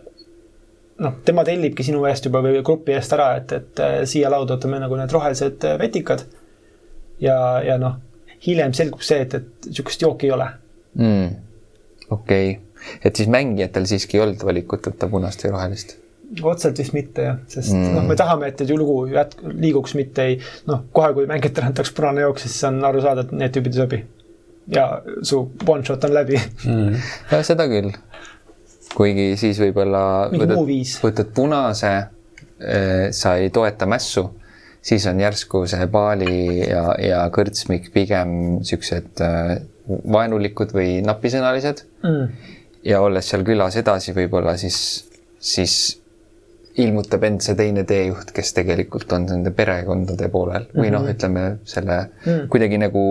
noh, tema tellibki sinu eest juba või grupi eest ära, et, et äh, siia lauda võtame nagu need rohelised äh, vetikad. ja, ja noh, hiljem selgub see, et, et sihukest jooki ei ole mm,. okei okay., et siis mängijatel siiski ei olnud valikut võtta punast või rohelist otseselt vist mitte jah, sest mm. noh, me tahame, et lugu jät-, liiguks, mitte ei noh, kohe, kui mängijatele antakse punane jook, siis on aru saada, et need tüübid ei sobi. ja su one shot on läbi mm.. ja seda küll. kuigi siis võib-olla võtad, võtad punase, eh, sa ei toeta mässu, siis on järsku see Paali ja, ja kõrtsmik pigem siuksed eh, vaenulikud või napisõnalised mm. ja olles seal külas edasi võib-olla siis, siis ilmutab end see teine teejuht, kes tegelikult on nende perekondade poolel või mm -hmm. noh, mhm. ütleme selle mm. kuidagi nagu,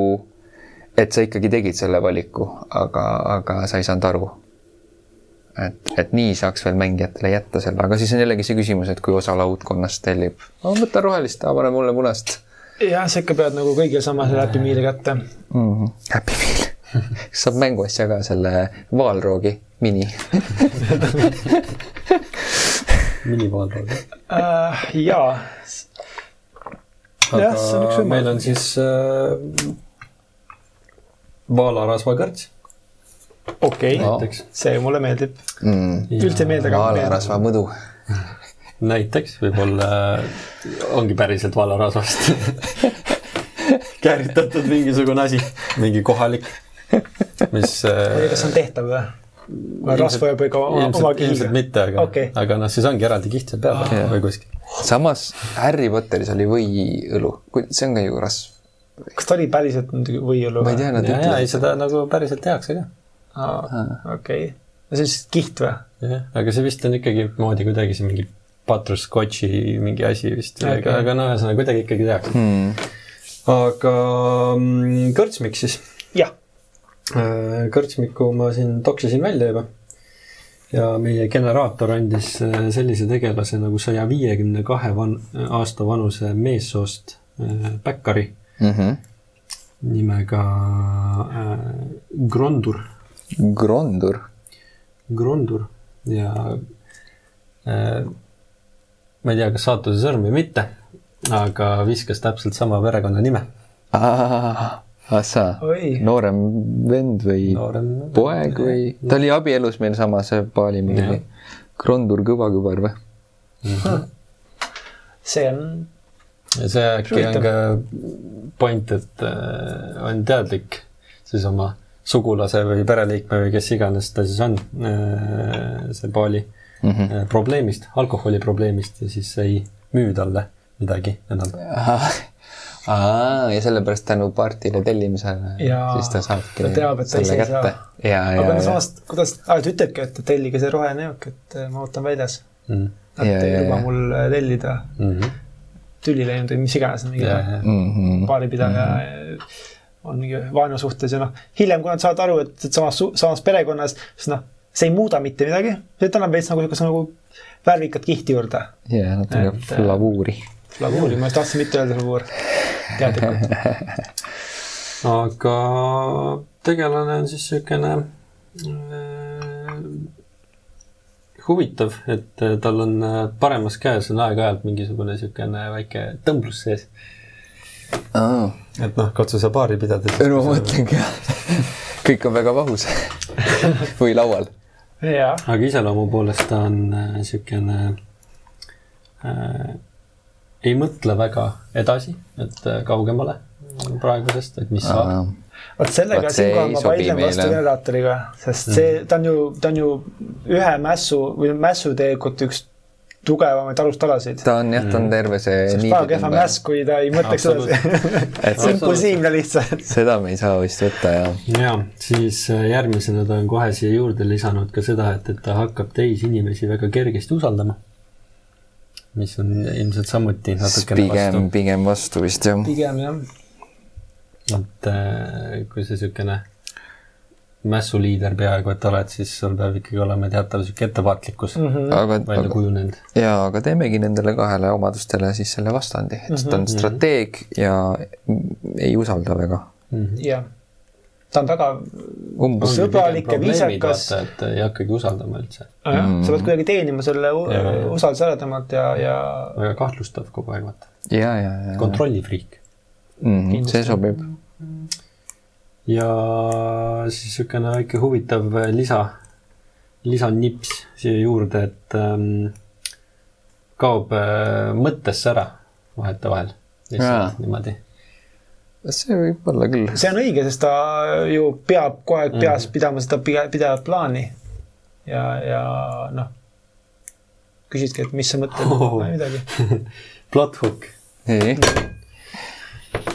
et sa ikkagi tegid selle valiku, aga, aga sa ei saanud aru. et, et nii saaks veel mängijatele jätta selle, aga siis on jällegi see küsimus, et kui osa laudkonnast tellib, võta rohelist, pane mulle punast. jah, sa ikka pead nagu kõigil sama selle Happy Meal'i kätte mm. -hmm. Happy Meal [laughs] saab mänguasja ka selle vaalroogi mini [laughs] minivaalrool uh,. jaa. aga ja, meil on siis äh, vaalarasvakõrts. okei okay. no., see mulle meeldib mm.. üldse ei meeldi, aga. vaalarasva mõdu [laughs] näiteks võib-olla ongi päriselt vaalarasvast [laughs] kääritatud mingisugune asi, mingi kohalik, mis. kas see on tehtav või? Rasva jääb ikka oma, oma kihiga? ilmselt mitte, aga okay., aga noh, siis ongi eraldi kiht seal peal ah. või kuskil. samas Harry Potteris oli võiõlu, see on ka ju rasv. kas ta oli päriselt võiõlu? ma ei tea, nad ütlevad. ei, seda nagu päriselt tehakse ka. okei, no see on siis kiht või? jah, aga see vist on ikkagi moodi kuidagi see mingi butterscotchi mingi asi vist okay., aga, aga no ühesõnaga kuidagi ikkagi tehakse hmm.. aga mm, kõrtsmik siis? jah kõrtsmiku ma siin toksisin välja juba. ja meie generaator andis äh, sellise tegelase nagu saja viiekümne kahe van-, aasta vanuse meessoost äh, päkkari mm. -hmm. nimega äh, Grondur. Grondur? Grondur ja äh, ma ei tea, kas saatuse sõrm või mitte, aga viskas täpselt sama perekonnanime ahsaa, noorem vend või noorem, poeg või, ta oli abielus meil samas paali mingi Krondur Kõvakübar või mm? -hmm. see on. see äkki on ka point, et äh, on teadlik siis oma sugulase või pereliikme või kes iganes ta siis on äh,, see paali mm -hmm. probleemist, alkoholi probleemist ja siis ei müü talle midagi enam [laughs] aa, ja sellepärast tänu partile tellimisele, siis ta saabki ta teab, et ta ise ei saa. aga samas, kuidas, ta ütlebki, et tellige see roheline jook, et äh, ma ootan väljas mm.. et ja, ei luba mul äh, tellida mm -hmm. tüli läinud või mis iganes, mingi mm -hmm. baaripidaja mm -hmm. on mingi vaenusuhtes ja noh, hiljem, kui nad saavad aru, et, samas, samas perekonnas, siis noh, see ei muuda mitte midagi, see annab veits nagu niisuguse nagu värvikat kihti juurde. jaa, natuke flavuuri. Flavuuri, ma just tahtsin mitte öelda flavuur teadlikult. [laughs] Aga tegelane on siis niisugune äh, huvitav, et äh, tal on äh, paremas käes on aeg-ajalt mingisugune niisugune väike tõmblus sees. Oh.. et noh, katsu sa paari pidada. no ma mõtlengi jah. [laughs] Kõik on väga vahus [laughs] või laual. aga iseloomu poolest ta on niisugune äh, ei mõtle väga edasi, et äh, kaugemale. praegusest, et mis saab. vot sellega siinkohal ma vaidlen vastu generaatoriga, sest see, mm. ta on ju, ta on ju ühe mässu või mässuteekut üks tugevamaid alustalasid. ta on jah, ta on terve see. see oleks väga kehva mäss, kui ta ei mõtleks edasi [laughs] impulsiivne lihtsalt. [laughs] seda me ei saa vist võtta, jah. ja siis äh, järgmisena ta on kohe siia juurde lisanud ka seda, et, et ta hakkab teisi inimesi väga kergesti usaldama. Mis on ilmselt samuti natukene pigem, vastu. pigem vastu vist jah. pigem jah. et äh, kui see niisugune mässuliider peaaegu, et oled, siis sul peab ikkagi olema teatav sihuke ettevaatlikkus mm -hmm. aga, välja kujunenud. jaa, aga teemegi nendele kahele omadustele siis selle vastandi, et mm -hmm. ta on mhm. strateeg ja ei usalda väga mm -hmm.. jah, ta on väga Umbus. sõbralik ja viisakas. et ei hakkagi usaldama üldse. mm, sa pead kuidagi teenima selle usaldusele temalt ja, ja. väga kahtlustav kogu aeg, vaata. ja, ja, ja. kontrollifriik mm. -hmm. see sobib ja siis niisugune väike huvitav lisa, lisanips siia juurde, et ähm, kaob äh, mõttesse ära vahetevahel. lihtsalt niimoodi. See võib olla küll. see on õige, sest ta ju peab kogu aeg peas mm. pidama seda pidevat plaani. ja, ja noh, küsidki, et mis sa mõtled oh., midagi [laughs] Plot hook. nii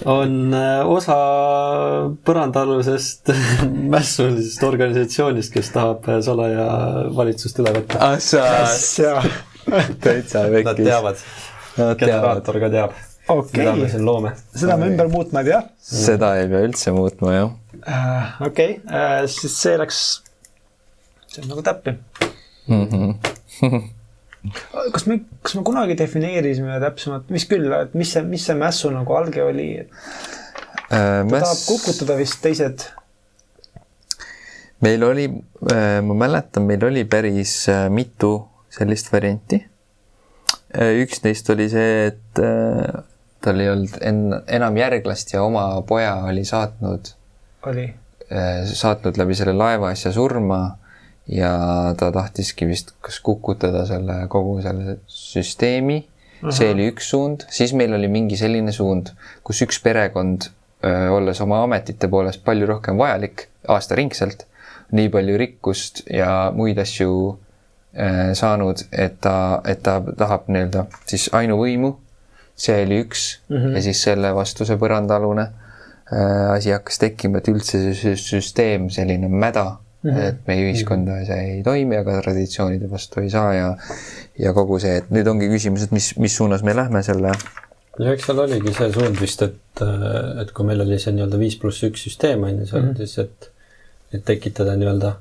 on äh, osa põrandaalusest [laughs] mässulisest organisatsioonist, kes tahab äh, salaja valitsust üle võtta. täitsa vekkis. Nad teavad. generaator ka teab okay.. mida me siin loome. seda me ümber muutma ei pea. seda ei pea üldse muutma, jah uh,. okei okay. uh,, siis see läks, see on nagu täppi mm. -hmm [laughs] kas me, kas me kunagi defineerisime täpsemalt, mis küll, et mis see, mis see mässu nagu alge oli? ta mäss... tahab kukutada vist teised. meil oli, äh, ma mäletan, meil oli päris äh, mitu sellist varianti. Äh, üks neist oli see, et tal ei olnud en-, enam järglast ja oma poja oli saatnud. oli? saatnud läbi selle laevaasja surma ja ta tahtiski vist kas kukutada selle kogu selle süsteemi uh, -huh. see oli üks suund, siis meil oli mingi selline suund, kus üks perekond, olles oma ametite poolest palju rohkem vajalik aastaringselt, nii palju rikkust ja muid asju äh, saanud, et ta, et ta tahab nii-öelda siis ainuvõimu. See oli üks mm -hmm. ja siis selle vastu see põrandaalune äh, asi hakkas tekkima, et üldse see süsteem, selline mäda Mm -hmm. et meie ühiskonda see ei toimi, aga traditsioonide vastu ei saa ja ja kogu see, et nüüd ongi küsimus, et mis, mis suunas me lähme selle. ja eks seal oligi see suund vist, et, et kui meil oli see nii-öelda viis pluss üks süsteem on ju, seal mm -hmm. siis, et, et tekitada nii-öelda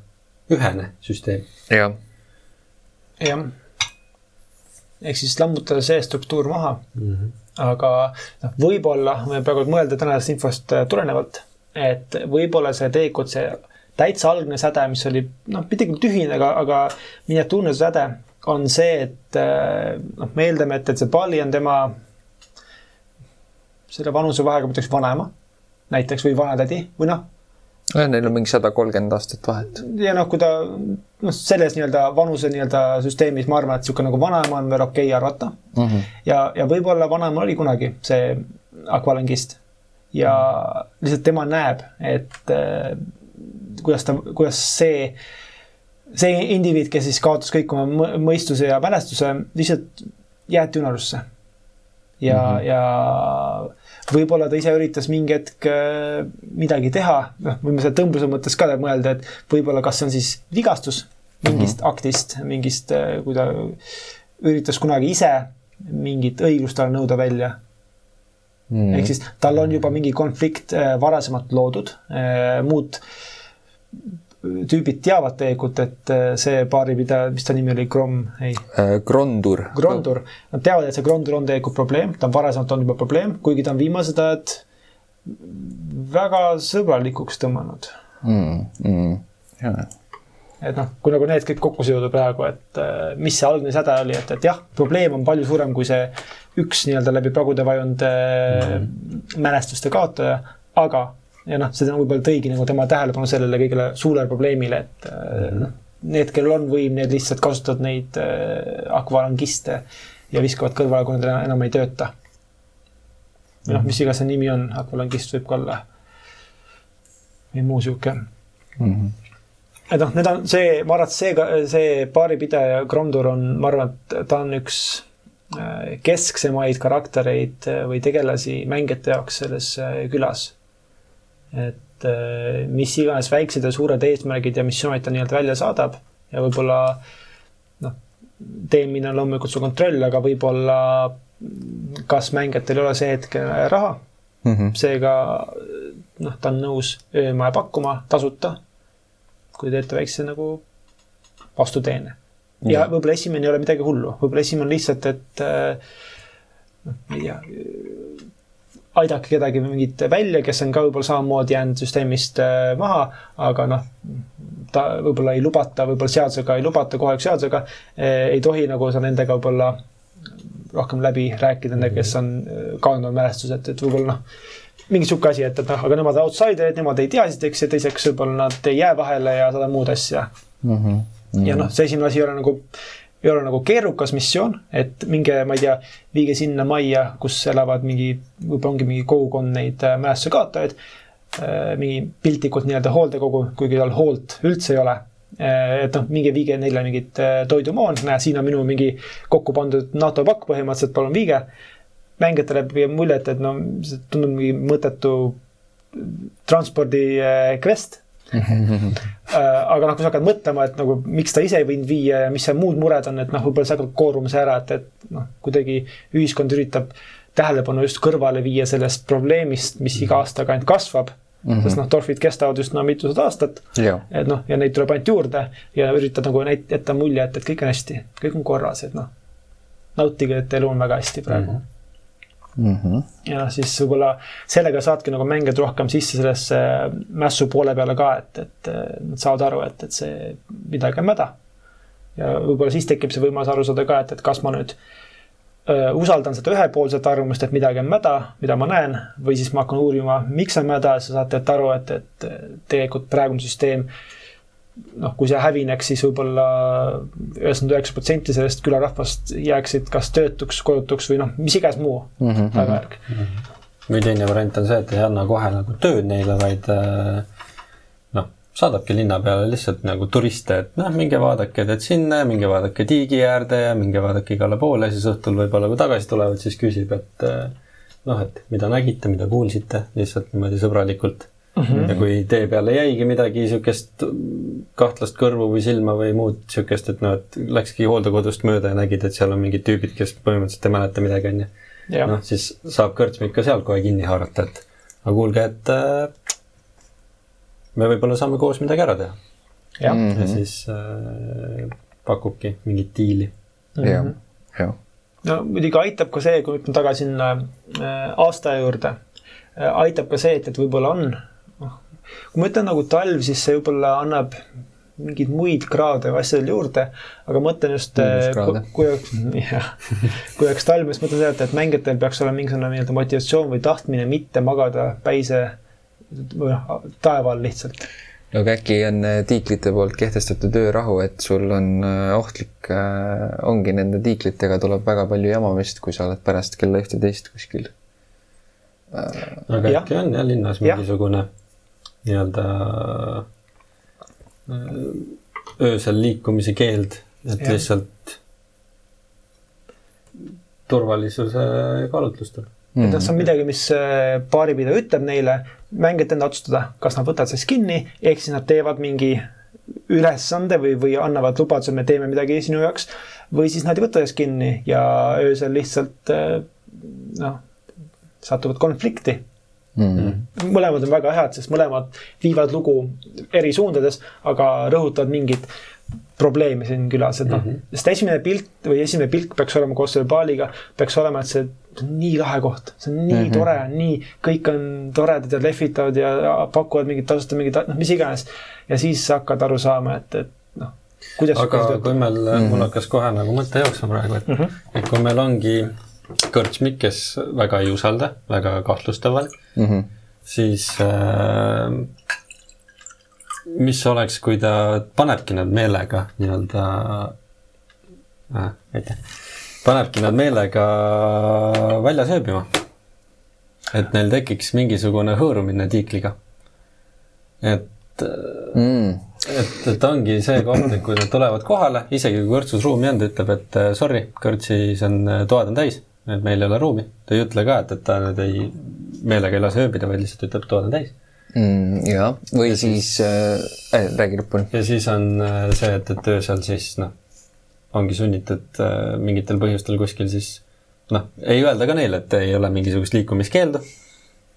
ühene süsteem. jah. jah. Ehk siis lammutada see struktuur maha mm. -hmm. aga noh, võib-olla, ma praegu mõelda tänasest infost tulenevalt, et võib-olla see teekond, see täitsa algne säde, mis oli noh, mitte küll tühine, aga, aga miniatuurne säde, on see, et eh, noh, me eeldame, et, et see Bali on tema selle vanusevahega, ma ütleks vanema näiteks või vanatädi või noh. Neil on mingi sada kolmkümmend aastat vahet. ja noh, kui ta noh, selles nii-öelda vanuse nii-öelda süsteemis ma arvan, et niisugune nagu vanaema on veel okei okay arvata mm. -hmm. ja, ja võib-olla vanaema oli kunagi see akvalangist ja mm -hmm. lihtsalt tema näeb, et eh, kuidas ta, kuidas see, see indiviid, kes siis kaotas kõik oma mõistuse ja mälestuse, lihtsalt jäeti unarusse. ja mm, -hmm. ja võib-olla ta ise üritas mingi hetk äh, midagi teha, noh, võime selle tõmbluse mõttes ka mõelda, et võib-olla kas see on siis vigastus mingist mm -hmm. aktist, mingist, äh, kui ta üritas kunagi ise mingit õiglust talle nõuda välja. Mm.. ehk siis tal on juba mingi konflikt äh, varasemalt loodud, muud tüübid teavad tegelikult, et äh, see baaripidaja, mis ta nimi oli, Grom, ei äh,? Grondur. Grondur, nad teavad, et see Grondur on tegelikult probleem, ta on varasemalt olnud juba probleem, kuigi ta on viimased ajad väga sõbralikuks tõmmanud mm,. Mm, jah et noh, kui nagu need kõik kokku seoda praegu, et äh, mis see algne säde oli, et, et jah, probleem on palju suurem kui see üks nii-öelda läbi pragude vajunud mm. mälestuste kaotaja, aga ja noh, see võib-olla tõigi nagu tema tähelepanu sellele kõigele suurele probleemile, et mm -hmm. need, kellel on võim, need lihtsalt kasutavad neid äh, akvalangiste ja viskavad kõrvale, kui nad enam ei tööta. või noh, mis iganes see nimi on, akvalangist võib ka olla. või muu sihuke mm. -hmm et noh, need on see, ma arvan, et see, see baaripidaja Gromdur on, ma arvan, et ta on üks äh, kesksemaid karaktereid äh, või tegelasi mängijate jaoks selles külas. Et mis iganes väiksed ja suured eesmärgid ja missioonid ta nii-öelda välja saadab ja võib-olla noh, teenimine on loomulikult su kontroll, aga võib-olla kas mängijatel ei ole see hetk raha mm -hmm., seega noh, ta on nõus öömaja pakkuma tasuta, kui teete väikse nagu vastuteene. ja võib-olla esimene ei ole midagi hullu, võib-olla esimene on lihtsalt, et noh, ma ei tea, aidake kedagi mingit välja, kes on ka võib-olla samamoodi jäänud süsteemist äh, maha, aga noh, ta võib-olla ei lubata, võib-olla seadusega ei lubata, kohaliku seadusega äh, ei tohi nagu sa nendega võib-olla rohkem läbi rääkida nendega, kes on äh, kadunud mälestused, et võib-olla noh, mingi sihuke asi, et, et noh, aga nemad on outsiderid, nemad ei tea esiteks ja teiseks võib-olla nad ei jää vahele ja seda muud asja mm. -hmm. Mm -hmm. ja noh, see esimene asi ei ole nagu, ei ole nagu keerukas missioon, et minge, ma ei tea, viige sinna majja, kus elavad mingi, võib-olla ongi mingi kogukond neid äh, mälestuse kaotajaid. Äh, mingi piltlikult nii-öelda hooldekogu, kuigi tal hoolt üldse ei ole Eh, et noh, minge viige neile mingit toidumoon, näe, siin on minu mingi kokku pandud NATO pakk põhimõtteliselt, palun viige. mängijatele jääb mulje, et, et no see tundub mingi mõttetu transpordi quest [laughs] aga noh, kui sa hakkad mõtlema, et nagu miks ta ise ei võinud viia ja mis seal muud mured on, et noh, võib-olla see hakkab kooruma see ära, et, et noh, kuidagi ühiskond üritab tähelepanu just kõrvale viia sellest probleemist, mis iga aastaga ainult kasvab Mm -hmm. sest noh, torfid kestavad üsna mitusada aastat. et noh, ja neid tuleb ainult juurde ja üritad nagu näit-, jätta mulje, et, et kõik on hästi, kõik on korras, et noh, nautige, et elu on väga hästi praegu mm. -hmm. Ja noh, siis võib-olla sellega saadki nagu mängijad rohkem sisse sellesse mässu poole peale ka, et, et nad saavad aru, et, et see midagi on mäda. ja võib-olla siis tekib see võimalus aru saada ka, et, et kas ma nüüd äh, usaldan seda ühepoolset arvamust, et midagi on mäda, mida ma näen, või siis ma hakkan uurima, miks on mäda ja sa saate aru, et, et tegelikult praegune süsteem noh, kui see hävineks, siis võib-olla üheksakümmend üheksa protsenti sellest külarahvast jääksid kas töötuks, kodutuks või noh, mis iganes muu mhm, tagajärg mm -hmm.. või teine variant on see, et ei anna kohe nagu tööd neile, vaid äh, saadabki linna peale lihtsalt nagu turiste, et noh, minge vaadake teed sinna ja minge vaadake tiigi äärde ja minge vaadake igale poole ja siis õhtul võib-olla, kui tagasi tulevad, siis küsib, et eh, noh, et mida nägite, mida kuulsite, lihtsalt niimoodi sõbralikult mm. -hmm. ja kui tee peale jäigi midagi niisugust kahtlast kõrvu või silma või muud niisugust, et noh, et läkski hooldekodust mööda ja nägid, et seal on mingid tüübid, kes põhimõtteliselt ei mäleta midagi, on ju. noh, siis saab kõrtsmik ka seal kohe kinni haarata, et aga kuulge, et äh, me võib-olla saame koos midagi ära teha. ja mm -hmm. siis äh, pakubki mingit diili mm. -hmm. jah, jah. no muidugi aitab ka see, kui me tagasi sinna äh, aasta juurde äh,, aitab ka see, et, et võib-olla on, kui ma ütlen nagu talv, siis see võib-olla annab mingeid muid kraade või asjadele juurde, aga mõtlen just, äh, kui oleks, jah, kui oleks talv, siis mõtlen seda, et, mängijatel peaks olema mingisugune nii-öelda motivatsioon või tahtmine mitte magada päise või noh, taeva all lihtsalt. no aga äkki on äh, tiiklite poolt kehtestatud öörahu, et sul on äh, ohtlik, ongi nende tiiklitega tuleb väga palju jamamist, kui sa oled pärast kella ühteteist kuskil. aga äkki on jah linnas mingisugune nii-öelda öösel liikumise keeld, et ja. lihtsalt turvalisuse kaalutlustel mm. et noh, see on midagi, mis baaripidaja ütleb neile, mängijate enda otsustada, kas nad võtavad sellest kinni, ehk siis nad teevad mingi ülesande või, või annavad lubaduse, me teeme midagi sinu jaoks. või siis nad ei võta sellest kinni ja öösel lihtsalt eh, noh, satuvad konflikti mm. -hmm. mõlemad on väga head, sest mõlemad viivad lugu eri suundades, aga rõhutavad mingit probleemi siin külas, et noh mm -hmm., sest esimene pilt või esimene pilk peaks olema koos selle baaliga, peaks olema, et see nii lahe koht, see on nii mm -hmm. tore, nii, kõik on toredad ja lehvitavad ja pakuvad mingit tasuta mingit, noh, mis iganes. ja siis hakkad aru saama, et, et noh, kuidas. aga kui meil mm, -hmm. mul hakkas kohe nagu mõte jooksma praegu, et mm, -hmm. et kui meil ongi kõrtsmik, kes väga ei usalda, väga kahtlustaval mm, -hmm. siis äh, mis oleks, kui ta panebki nad meelega nii-öelda äh,, aitäh panebki nad meelega väljas ööbima. et neil tekiks mingisugune hõõrumine tiikliga. et mm., et, et ongi see koht, et kui nad tulevad kohale, isegi kui kõrtsus ruumi on, ta ütleb, et sorry, kõrtsis on, toad on täis, et meil ei ole ruumi. ta ei ütle ka, et, et ta nüüd ei, meelega ei lase ööbida, vaid lihtsalt ütleb, toad on täis mm,. jah, või ja siis, siis äh,, räägi lõpuni. ja siis on äh, see, et, et öösel siis noh, ongi sunnitud äh, mingitel põhjustel kuskil siis noh, ei öelda ka neile, et ei ole mingisugust liikumiskeeldu,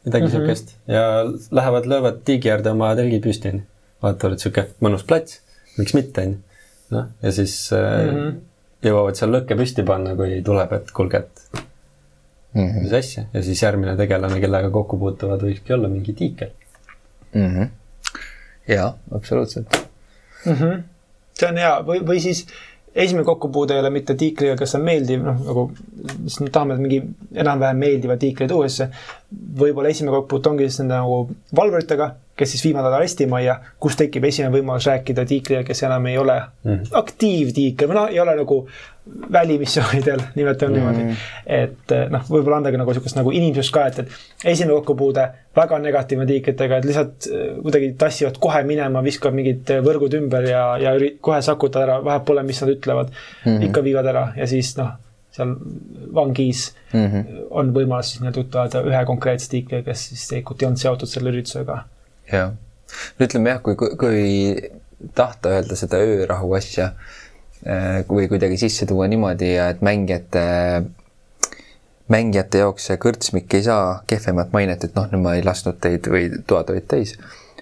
midagi mm -hmm. sihukest ja lähevad, löövad tiigi äärde oma telgid püsti, onju. vaatavad, et sihuke mõnus plats, miks mitte, onju. noh, ja siis mm -hmm. Jõuavad seal lõkke püsti panna, kui tuleb, et kuulge, et mm -hmm. mis asja ja siis järgmine tegelane, kellega kokku puutuvad, võikski olla mingi tiikel mm. -hmm. jaa, absoluutselt mm. -hmm. see on hea või, või siis esimene kokkupuude ei ole mitte tiikriga, kes on meeldiv, noh nagu siis me tahame mingi enam-vähem meeldiva tiikri tuua, siis võib-olla esimene kokkupuute ongi siis nende nagu valvuritega, kes siis viivad nad arestimajja, kus tekib esimene võimalus rääkida tiikriga, kes enam ei ole mm -hmm. aktiivtiiker või noh, ei ole nagu välimissioonidel, nimetame mm -hmm. niimoodi. et eh, noh, võib-olla anda ka nagu sihukest nagu inimsust ka, et, et esimene kokkupuude väga negatiivne tiikritega, et lihtsalt eh, kuidagi tassivad kohe minema, viskavad mingid võrgud ümber ja, ja kohe sakutavad ära, vahet pole, mis nad ütlevad mm. -hmm. ikka viivad ära ja siis noh, seal vangis mm -hmm. on võimalus siis nii-öelda juttu ajada ühe konkreetse tiikriga, kes siis tegelikult ei olnud seotud selle üritusega. Jah, ütleme jah, kui, kui, tahta öelda seda öörahu asja Äh, või kuidagi sisse tuua niimoodi ja et mängijate, mängijate jaoks see kõrtsmik ei saa kehvemat mainet, et noh, nüüd ma ei lasknud teid või toad olid täis.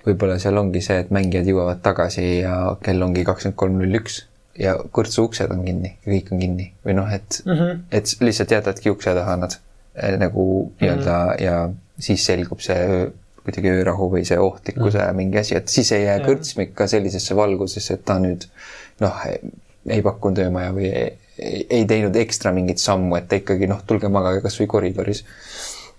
võib-olla seal ongi see, et mängijad jõuavad tagasi ja kell ongi kakskümmend kolm null üks ja kõrtsu uksed on kinni ja kõik on kinni või noh, et mm, -hmm. et lihtsalt jätadki ukse taha nad eh, nagu nii-öelda mm -hmm. ja siis selgub see kuidagi öörahu või see ohtlikkuse mm. mingi asi, et siis ei jää kõrtsmik ka sellisesse valgusesse, et ta nüüd noh, ei pakkunud öömaja või ei, ei teinud ekstra mingit sammu, et ikkagi noh, tulge magage kasvõi koridoris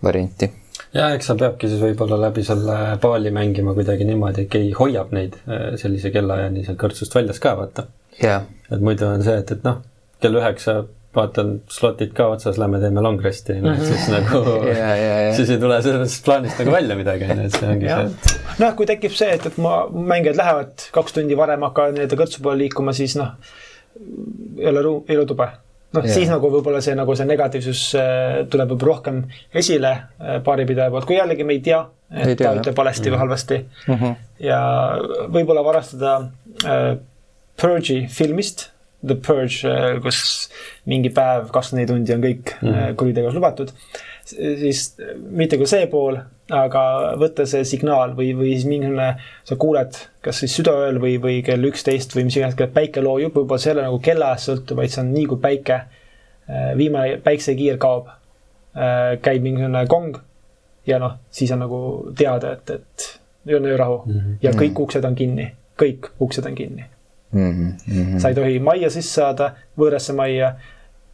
varianti. ja eks sa peabki siis võib-olla läbi selle paali mängima kuidagi niimoodi, et keegi hoiab neid äh, sellise kellaajani seal kõrtsust väljas ka vaata. Yeah.. et muidu on see, et, et noh, kell üheksa vaatan slotid ka otsas, lähme teeme long rest'i mm, [laughs] -hmm. siis nagu yeah, yeah, yeah. siis ei tule sellest plaanist nagu välja midagi, onju, et see ongi ja. see, et. noh, kui tekib see, et, et ma, mängijad lähevad kaks tundi varem, hakkavad nii-öelda kõrtsu poole liikuma, siis noh ei ole ruum, ei ole tube. noh yeah., siis nagu võib-olla see nagu see negatiivsus äh, tuleb võib-olla rohkem esile äh, baaripidaja poolt, kui jällegi me ei tea, et ei tea, ta ütleb valesti mm või halvasti mm. -hmm. ja võib-olla varastada äh, Purge'i filmist, The Purge äh,, kus mingi päev, kakskümmend neli tundi on kõik mm -hmm. kuritegevus lubatud, siis mitte küll see pool aga võtta see signaal või, või siis mingisugune, sa kuuled kas siis südaööl või, või kell üksteist või mis iganes, kell päike loojub, võib-olla see ei ole nagu kellaajast sõltuv, vaid see on nii, kui päike, äh, viimane päiksekiir kaob, äh, käib mingisugune kong ja noh, siis on nagu teada, et, et on öörahu mm -hmm. ja kõik uksed on kinni, kõik uksed on kinni mm. -hmm. sa ei tohi majja sisse saada, võõrasse majja,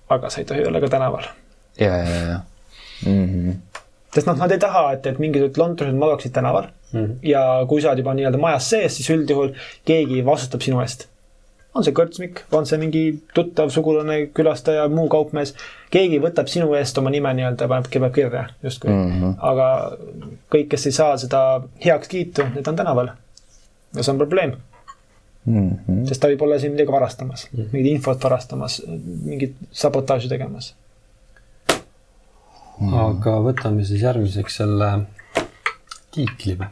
aga sa ei tohi olla ka tänaval. ja, ja, ja mm. -hmm sest noh, nad ei taha, et, et mingisugused lontrused magaksid tänaval mm. -hmm. ja kui sa oled juba nii-öelda majas sees, siis üldjuhul keegi vastutab sinu eest. on see kõrtsmik, on see mingi tuttav, sugulane, külastaja, muu kaupmees, keegi võtab sinu eest oma nime nii-öelda, paneb, paneb kirja justkui mm. -hmm. aga kõik, kes ei saa seda heakskiitu, need on tänaval. ja see on probleem mm. -hmm. sest ta võib olla siin midagi varastamas mm, -hmm. mingit infot varastamas, mingit sabotaaži tegemas mm.. aga võtame siis järgmiseks selle tiikli või?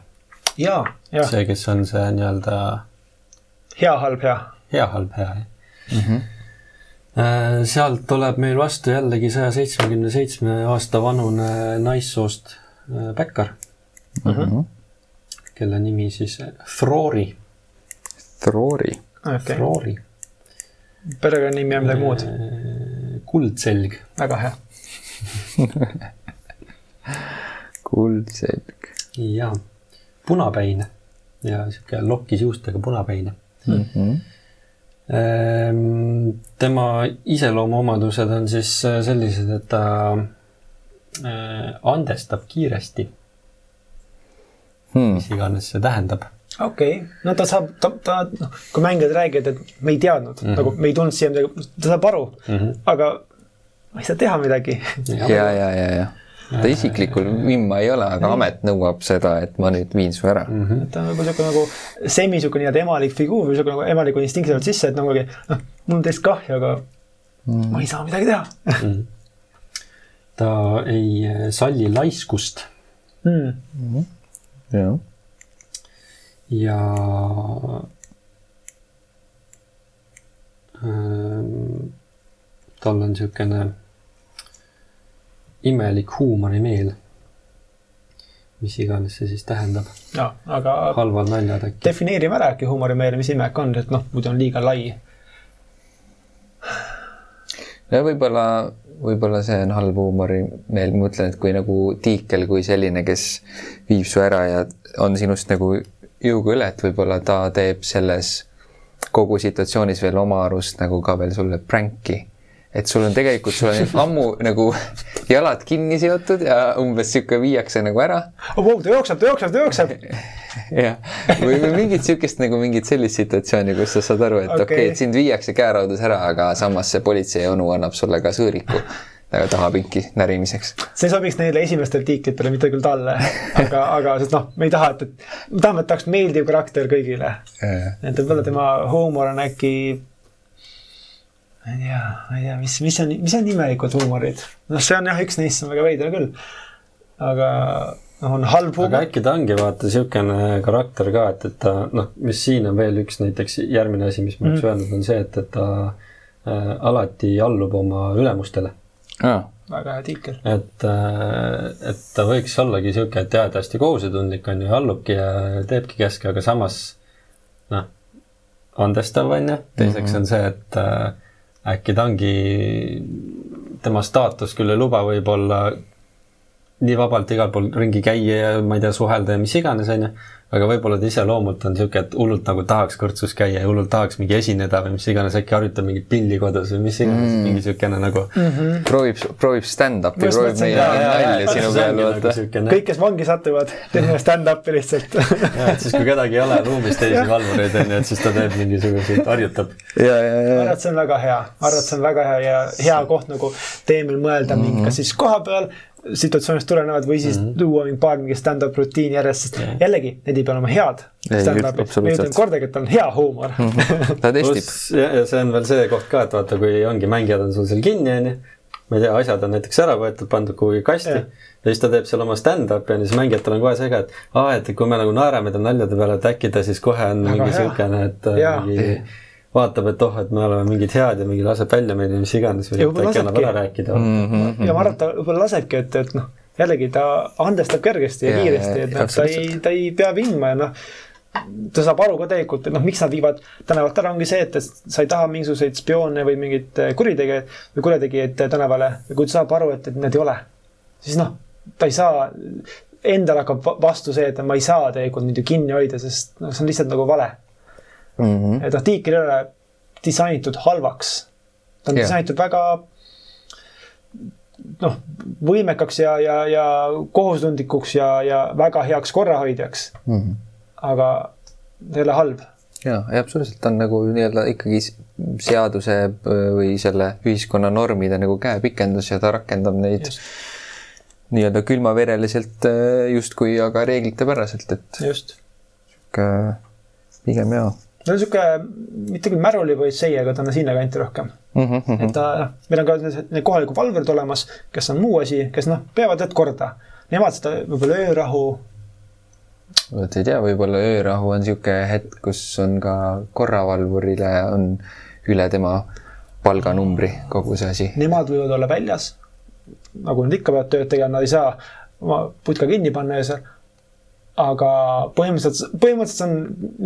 jaa, jaa. see, kes on see nii-öelda. hea, halb, hea. hea, halb, hea, jah mm -hmm. sealt tuleb meil vastu jällegi saja seitsmekümne seitsme aasta vanune naissoost äh, bäkkar mm. -hmm. kelle nimi siis Throri. Throri okay.. Throri. perekonnanimi on midagi muud? Äh, kuldselg. väga hea [laughs] kuldselg. jaa, punapäine ja sihuke lokis juustega punapäine mm. -hmm. tema iseloomuomadused on siis äh, sellised, et ta äh, andestab kiiresti hmm.. mis iganes see tähendab okei okay., no ta saab, ta, ta, noh, kui mängijad räägivad, et me ei teadnud mm, -hmm. nagu me ei tulnud siia midagi, ta saab aru mm, -hmm. aga ma ei saa teha midagi. ja, ja, ja, ja. ta isiklikul vimma ei ole, aga amet nõuab seda, et ma nüüd viin su ära mm. -hmm. et ta on võib-olla sihuke nagu semi sihuke nii-öelda emalik figuur või sihuke nagu emaliku instinkt tuleb sisse, et nagu noh, mul on teist kahju, aga mm. ma ei saa midagi teha mm. -hmm. ta ei salli laiskust mm.. Mm -hmm. jah. Ja ähm, tal on niisugune imelik huumorimeel. mis iganes see siis tähendab. jaa, aga halvad naljad äkki. defineerime ära äkki huumorimeel, mis imek on, et noh, muidu on liiga lai. no võib-olla, võib-olla see on halb huumorimeel, ma mõtlen, et kui nagu tiikel kui selline, kes viib su ära ja on sinust nagu jõuga üle, et võib-olla ta teeb selles kogu situatsioonis veel oma arust nagu ka veel sulle pränki et sul on tegelikult, sul on [laughs] ammu nagu jalad kinni seotud ja umbes sihuke viiakse nagu ära. oh, ta jookseb, ta jookseb, ta jookseb. [laughs] jah, või, või mingit sihukest nagu mingit sellist situatsiooni, kus sa saad aru, et okei okay. okay,, et sind viiakse käeraudus ära, aga samas see politsei onu annab sulle ka sõõriku tahapinki närimiseks. see sobiks neile esimestele tiiklitele, mitte küll talle, aga, aga sest noh, me ei taha, et, et me tahame, et ta oleks meeldiv karakter kõigile. et võib-olla tema huumor on äkki ma ei tea, ma ei tea, mis, mis on, mis on imelikud huumorid. noh, see on jah, üks neist on väga veider küll. aga noh, on halb huumor. aga äkki ta ongi vaata niisugune karakter ka, et, et ta noh, mis siin on veel üks näiteks järgmine asi, mis ma oleks mm. öelnud, on see, et, et ta äh, alati allub oma ülemustele väga hea tiikel. et, äh, et ta võiks ollagi sihuke, et jaa, ta hästi kohusetundlik on ju, allubki ja teebki käske, aga samas noh, andestav on ju, teiseks mm -hmm. on see, et äh, äkki ta ongi, tema staatus küll ei luba võib-olla nii vabalt igal pool ringi käia ja ma ei tea, suhelda ja mis iganes, onju aga võib-olla ta iseloomult on niisugune, et hullult nagu tahaks kõrtsus käia ja hullult tahaks mingi esineda või mis iganes, äkki harjutab mingit pilli kodus või mis iganes mm., mingi niisugune nagu mm. -hmm. proovib, proovib stand-up'i, proovib meie nalja sinu peal, vaata. Nagu kõik, kes vangi satuvad, teevad stand-up'i lihtsalt [laughs] ja, et siis, kui kedagi ei ole ruumis teisi valvureid, on ju, et siis ta teeb mingisuguseid, harjutab. et see on väga hea, ma arvan, et see on väga hea ja hea koht nagu teemil mõelda mm -hmm. mingi, kas siis koha peal situatsioonist tulenevad või siis mm -hmm. tuua mingi paar mingi stand-up rutiini järjest, sest jällegi, need ei pea olema head stand-up'id. me ei ütelnud kordagi, et tal on hea huumor mm. [laughs] -hmm. ta testib. ja, ja see on veel see koht ka, et vaata, kui ongi mängijad on sul seal kinni, onju. ma ei tea, asjad on näiteks ära võetud, pandud kuhugi kasti yeah. ja siis ta teeb seal oma stand-up'i ja siis mängijatel on kohe see ka, et aa, et kui me nagu naerame ta naljade peale, et äkki ta siis kohe on Aga mingi siukene, et ja. mingi vaatab, et oh, et me oleme mingid head ja mingi laseb välja meid või mis iganes või äkki annab ära rääkida mm. -hmm. ja ma arvan, et ta võib-olla lasebki, et, et noh, jällegi ta andestab kergesti ja, ja kiiresti, et noh, ta ei, ta ei pea vingma ja noh ta saab aru ka tegelikult, et noh, miks nad viivad tänavalt ära, ongi see, et sa ei taha mingisuguseid spioone või mingeid eh, kuritegijaid või kurjategijaid tänavale ja kui ta saab aru, et, et need ei ole, siis noh, ta ei saa, endal hakkab vastu see, et ma ei saa tegelikult neid ju kinni hoida, sest noh, see on lihtsalt nagu vale mm. -hmm. et noh, tiiker ei ole disainitud halvaks. ta on yeah. disainitud väga noh, võimekaks ja, ja, ja kohusetundlikuks ja, ja väga heaks korrahoidjaks mm. -hmm. aga ta ei ole halb. ja, ja absoluutselt, on nagu nii-öelda ikkagi seaduse või selle ühiskonna normide nagu käepikendus ja ta rakendab neid nii-öelda külmavereliselt justkui, aga reeglitepäraselt, et. just. sihuke pigem jaa ta on sihuke, mitte küll märulipolitsei, aga ta on sinnakanti rohkem mm. -hmm. et ta, noh, meil on ka kohalikud valvurid olemas, kes on muu asi, kes noh, peavad need korda. Nemad seda võib-olla öörahu. vot ei tea, võib-olla öörahu on sihuke hetk, kus on ka korravalvurile on üle tema palganumbri kogu see asi. Nemad võivad olla väljas, nagu nad ikka peavad tööd tegema, nad ei saa oma putka kinni panna öösel aga põhimõtteliselt, põhimõtteliselt on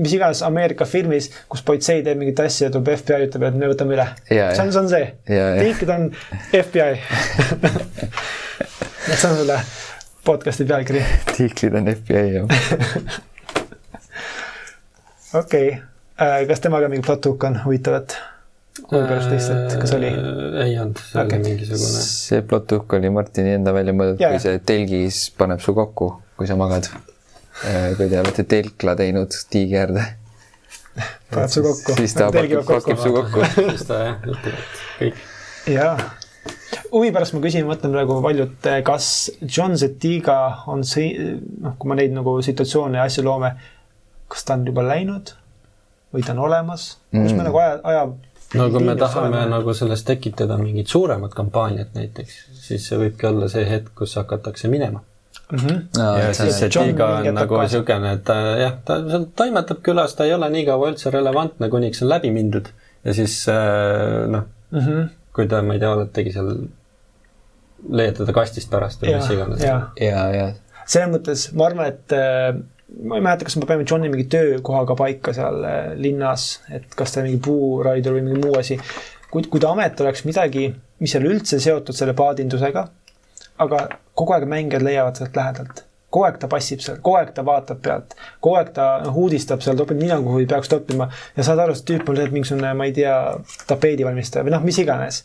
mis iganes Ameerika filmis, kus politsei teeb mingit asja ja tuleb FBI, ütleb, et me võtame üle. see on, see on see. tiiklid on FBI see on sulle podcast'i pealkiri. tiiklid on FBI, jah. okei, äh, kas temaga mingi plot hook on huvitavat? kuulpärast lihtsalt, kas oli? Äh, ei olnud, see okay. oli mingisugune. see plot hook oli Martini enda välja mõeldud, kui see telgis paneb su kokku, kui sa magad kui te olete telkla teinud tiigiäärde. [laughs] paned su kokku. siis ta pakib, pakib su kokku. [laughs] siis ta jah, ütleb, et kõik. jaa, huvi pärast ma küsin, mõtlen praegu paljud, kas John Zetiga on see, noh, kui me neid nagu situatsioone ja asju loome, kas ta on juba läinud või ta on olemas mm., kus me nagu aja, aja no kui me tahame olema. nagu sellest tekitada mingit suuremat kampaaniat näiteks, siis see võibki olla see hetk, kus hakatakse minema mm. -hmm. No, ja siis see Tiga on nagu niisugune, et ta jah, ta seal toimetab külas, ta ei ole nii kaua üldse relevantne, kuniks on läbi mindud ja siis äh, noh mm -hmm., kui ta, ma ei tea, oletegi seal leiad teda kastist pärast või mis iganes. ja, ja, ja. selles mõttes ma arvan, et äh, ma ei mäleta, kas me panime Johni mingi töökohaga paika seal äh, linnas, et kas ta mingi puuraidur või mingi muu asi. kui, kui ta amet oleks midagi, mis ei ole üldse seotud selle paadindusega, aga kogu aeg mängijad leiavad sealt lähedalt kogu aeg ta passib seal, kogu aeg ta vaatab pealt, kogu aeg ta noh, uudistab seal, topib nina, kuhu ei peaks toppima ja saad aru, see tüüp on lihtsalt mingisugune, ma ei tea, tapeedivalmistaja või noh, mis iganes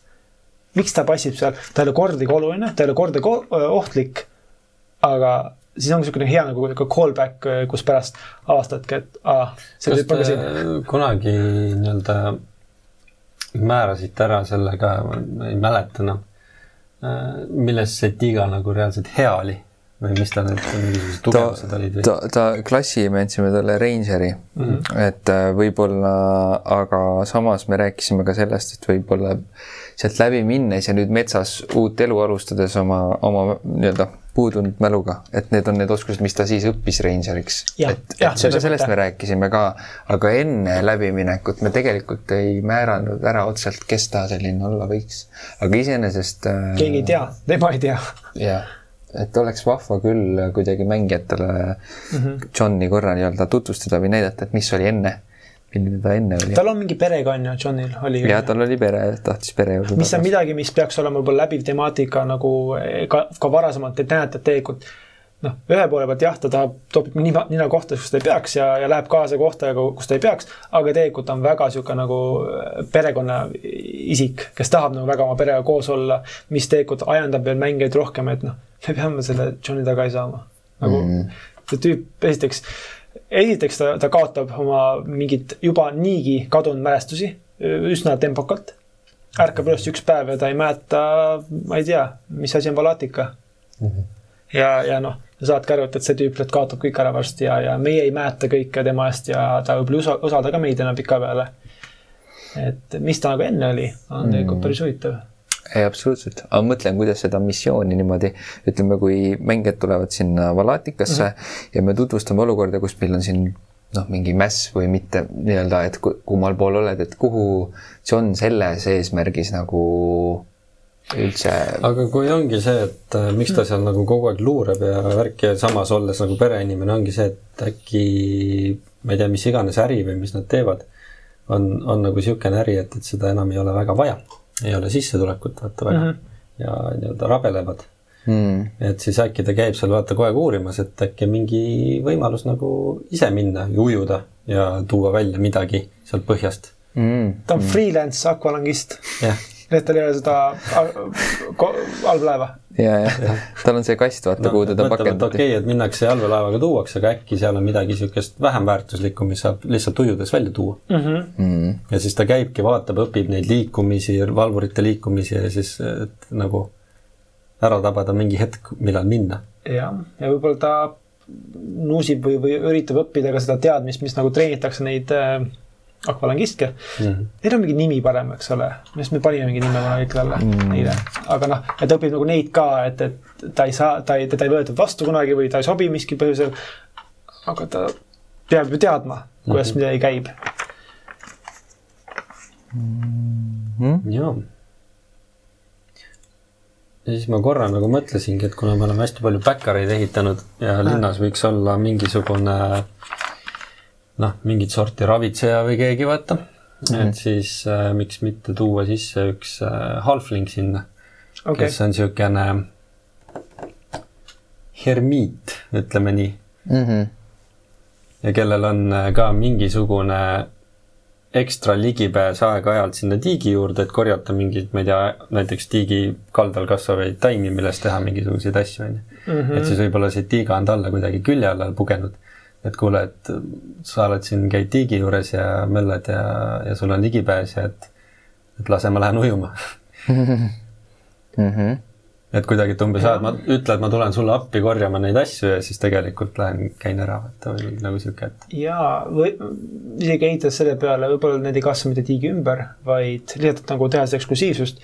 miks ta passib seal, ta ei ole kordagi oluline, ta ei ole kordagi ohtlik. aga siis on niisugune hea nagu ka callback, kus pärast avastadki, et aa, see tüüp on ka siin. kunagi nii-öelda määrasite ära selle ka, ma ei mäleta enam no., milles see tiiga nagu reaalselt hea oli või mis ta need mingisugused tugevused olid? ta, ta klassi me andsime talle Rangeri mm, -hmm. et äh, võib-olla, aga samas me rääkisime ka sellest, et võib-olla sealt läbi minnes ja nüüd metsas uut elu alustades oma, oma nii-öelda puudunud mäluga, et need on need oskused, mis ta siis õppis Rangeriks. et, et seda, sellest me rääkisime ka, aga enne läbiminekut me tegelikult ei määranud ära otseselt, kes ta selline olla võiks. aga iseenesest äh.... keegi ei tea, tema ei tea. jah, et oleks vahva küll kuidagi mängijatele mm -hmm. Johni korra nii-öelda tutvustada või näidata, et mis oli enne milline ta enne oli. tal on mingi perega on ju, Johnil oli. jah, tal oli pere, tahtis pere juurde. mis on midagi, mis peaks olema võib-olla läbiv temaatika nagu eh, ka, ka varasemalt, et näete, et tegelikult noh, ühe poole pealt jah, ta tahab, topib nina, nina kohta, kus ta ei peaks ja, ja läheb kaasa kohta, kus ta ei peaks, aga tegelikult on väga niisugune nagu eh, perekonnaisik, kes tahab nagu väga oma perega koos olla, mis tegelikult ajendab veel mängijaid rohkem, et noh, me peame selle Johni tagasi saama. nagu mm. see tüüp, esiteks esiteks ta, ta kaotab oma mingit juba niigi kadunud mälestusi üsna tempokalt. ärkab üles üks päev ja ta ei mäleta, ma ei tea, mis asi on Valatika mm. -hmm. ja, ja noh, sa saadki aru, et, et see tüüp kaotab kõik ära varsti ja, ja meie ei mäleta kõike tema eest ja ta võib-olla ei usa, usalda ka meid enam pikapeale. et mis ta nagu enne oli, on tegelikult mm. päris huvitav ei, absoluutselt, aga ma mõtlen, kuidas seda missiooni niimoodi, ütleme, kui mängijad tulevad sinna Valatikasse mm -hmm. ja me tutvustame olukorda, kus meil on siin noh, mingi mäss või mitte nii-öelda, et kummal pool oled, et kuhu John selles eesmärgis nagu üldse. aga kui ongi see, et äh, miks ta seal nagu kogu aeg luureb ja värk ja samas olles nagu pereinimene, ongi see, et äkki ma ei tea, mis iganes äri või mis nad teevad, on, on nagu niisugune äri, et, et seda enam ei ole väga vaja ei ole sissetulekut vaata väga mm -hmm. ja nii-öelda rabelevad mm.. et siis äkki ta käib seal vaata kogu aeg uurimas, et äkki mingi võimalus nagu ise minna ja ujuda ja tuua välja midagi sealt põhjast mm.. ta on mm. freelance akvalangist. jah et tal ei ole seda allveelaeva. ja, jah, tal on see kast, vaata no,, kuhu teda pakendati. okei okay,, et minnakse allveelaevaga tuuakse, aga äkki seal on midagi niisugust vähem väärtuslikku, mis saab lihtsalt ujudes välja tuua mm. -hmm. Mm -hmm. ja siis ta käibki, vaatab, õpib neid liikumisi, valvurite liikumisi ja siis et, nagu ära tabada mingi hetk, millal minna. jah, ja võib-olla ta nuusib või, või üritab õppida ka seda teadmist, mis nagu treenitakse neid äh, akvalangistke mm. -hmm. Neil on mingi nimi parem, eks ole, arust me panime mingi nime kunagi talle mm. neile, aga noh, et õpib nagu neid ka, et, et ta ei saa, ta ei, teda ei võetud vastu kunagi või ta ei sobi miski põhjusel. aga ta peab ju teadma, kuidas mm -hmm. midagi käib mm. -hmm. jaa. ja siis ma korra nagu mõtlesingi, et kuna me oleme hästi palju backereid ehitanud ja linnas võiks olla mingisugune äh, noh, mingit sorti ravitseja või keegi, vaata mm. -hmm. et siis äh, miks mitte tuua sisse üks äh, halfling sinna okay., kes on niisugune hermiit, ütleme nii mm. -hmm. ja kellel on äh, ka mingisugune ekstra ligipääs aeg-ajalt sinna tiigi juurde, et korjata mingeid, ma ei tea, näiteks tiigi kaldal kasvavaid taimi, millest teha mingisuguseid asju, on ju. Mhm. et siis võib-olla see tiiga on talle kuidagi külje alla pugenud et kuule, et sa oled siin, käid tiigi juures ja möllad ja, ja sul on ligipääs ja et, et lase, ma lähen ujuma [laughs] mm. -hmm et kuidagi, et umbes, et ma, ütle, et ma tulen sulle appi korjama neid asju ja siis tegelikult lähen, käin ära, et või nagu sihuke, et. jaa, või isegi ehitades selle peale, võib-olla need ei kasva mitte tiigi ümber, vaid lihtsalt nagu teha seda eksklusiivsust.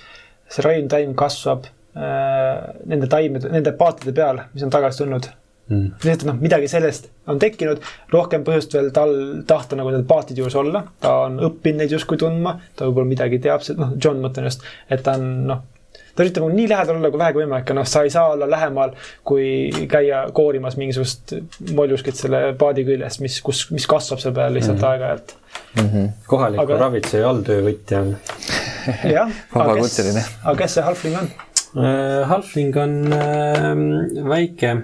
see raimtaim kasvab äh, nende taimede, nende paatide peal, mis on tagasi tulnud mm.. lihtsalt noh, midagi sellest on tekkinud, rohkem põhjust veel tal tahta nagu nende paatide juures olla, ta on õppinud neid justkui tundma, ta võib-olla midagi teab, noh, John mõtlen just, et ta on noh ta üritab nii lähedal olla kui vähegi võimalik noh, sa ei saa olla lähemal, kui käia koorimas mingisugust moljuskit selle paadi küljes, mis, kus, mis kasvab selle peal lihtsalt mm -hmm. aeg-ajalt mm. -hmm. kohaliku aga... ravitseja alltöövõtja on. [laughs] jah, [laughs] aga kes, aga kes see halfling on uh,? Halfling on uh, väike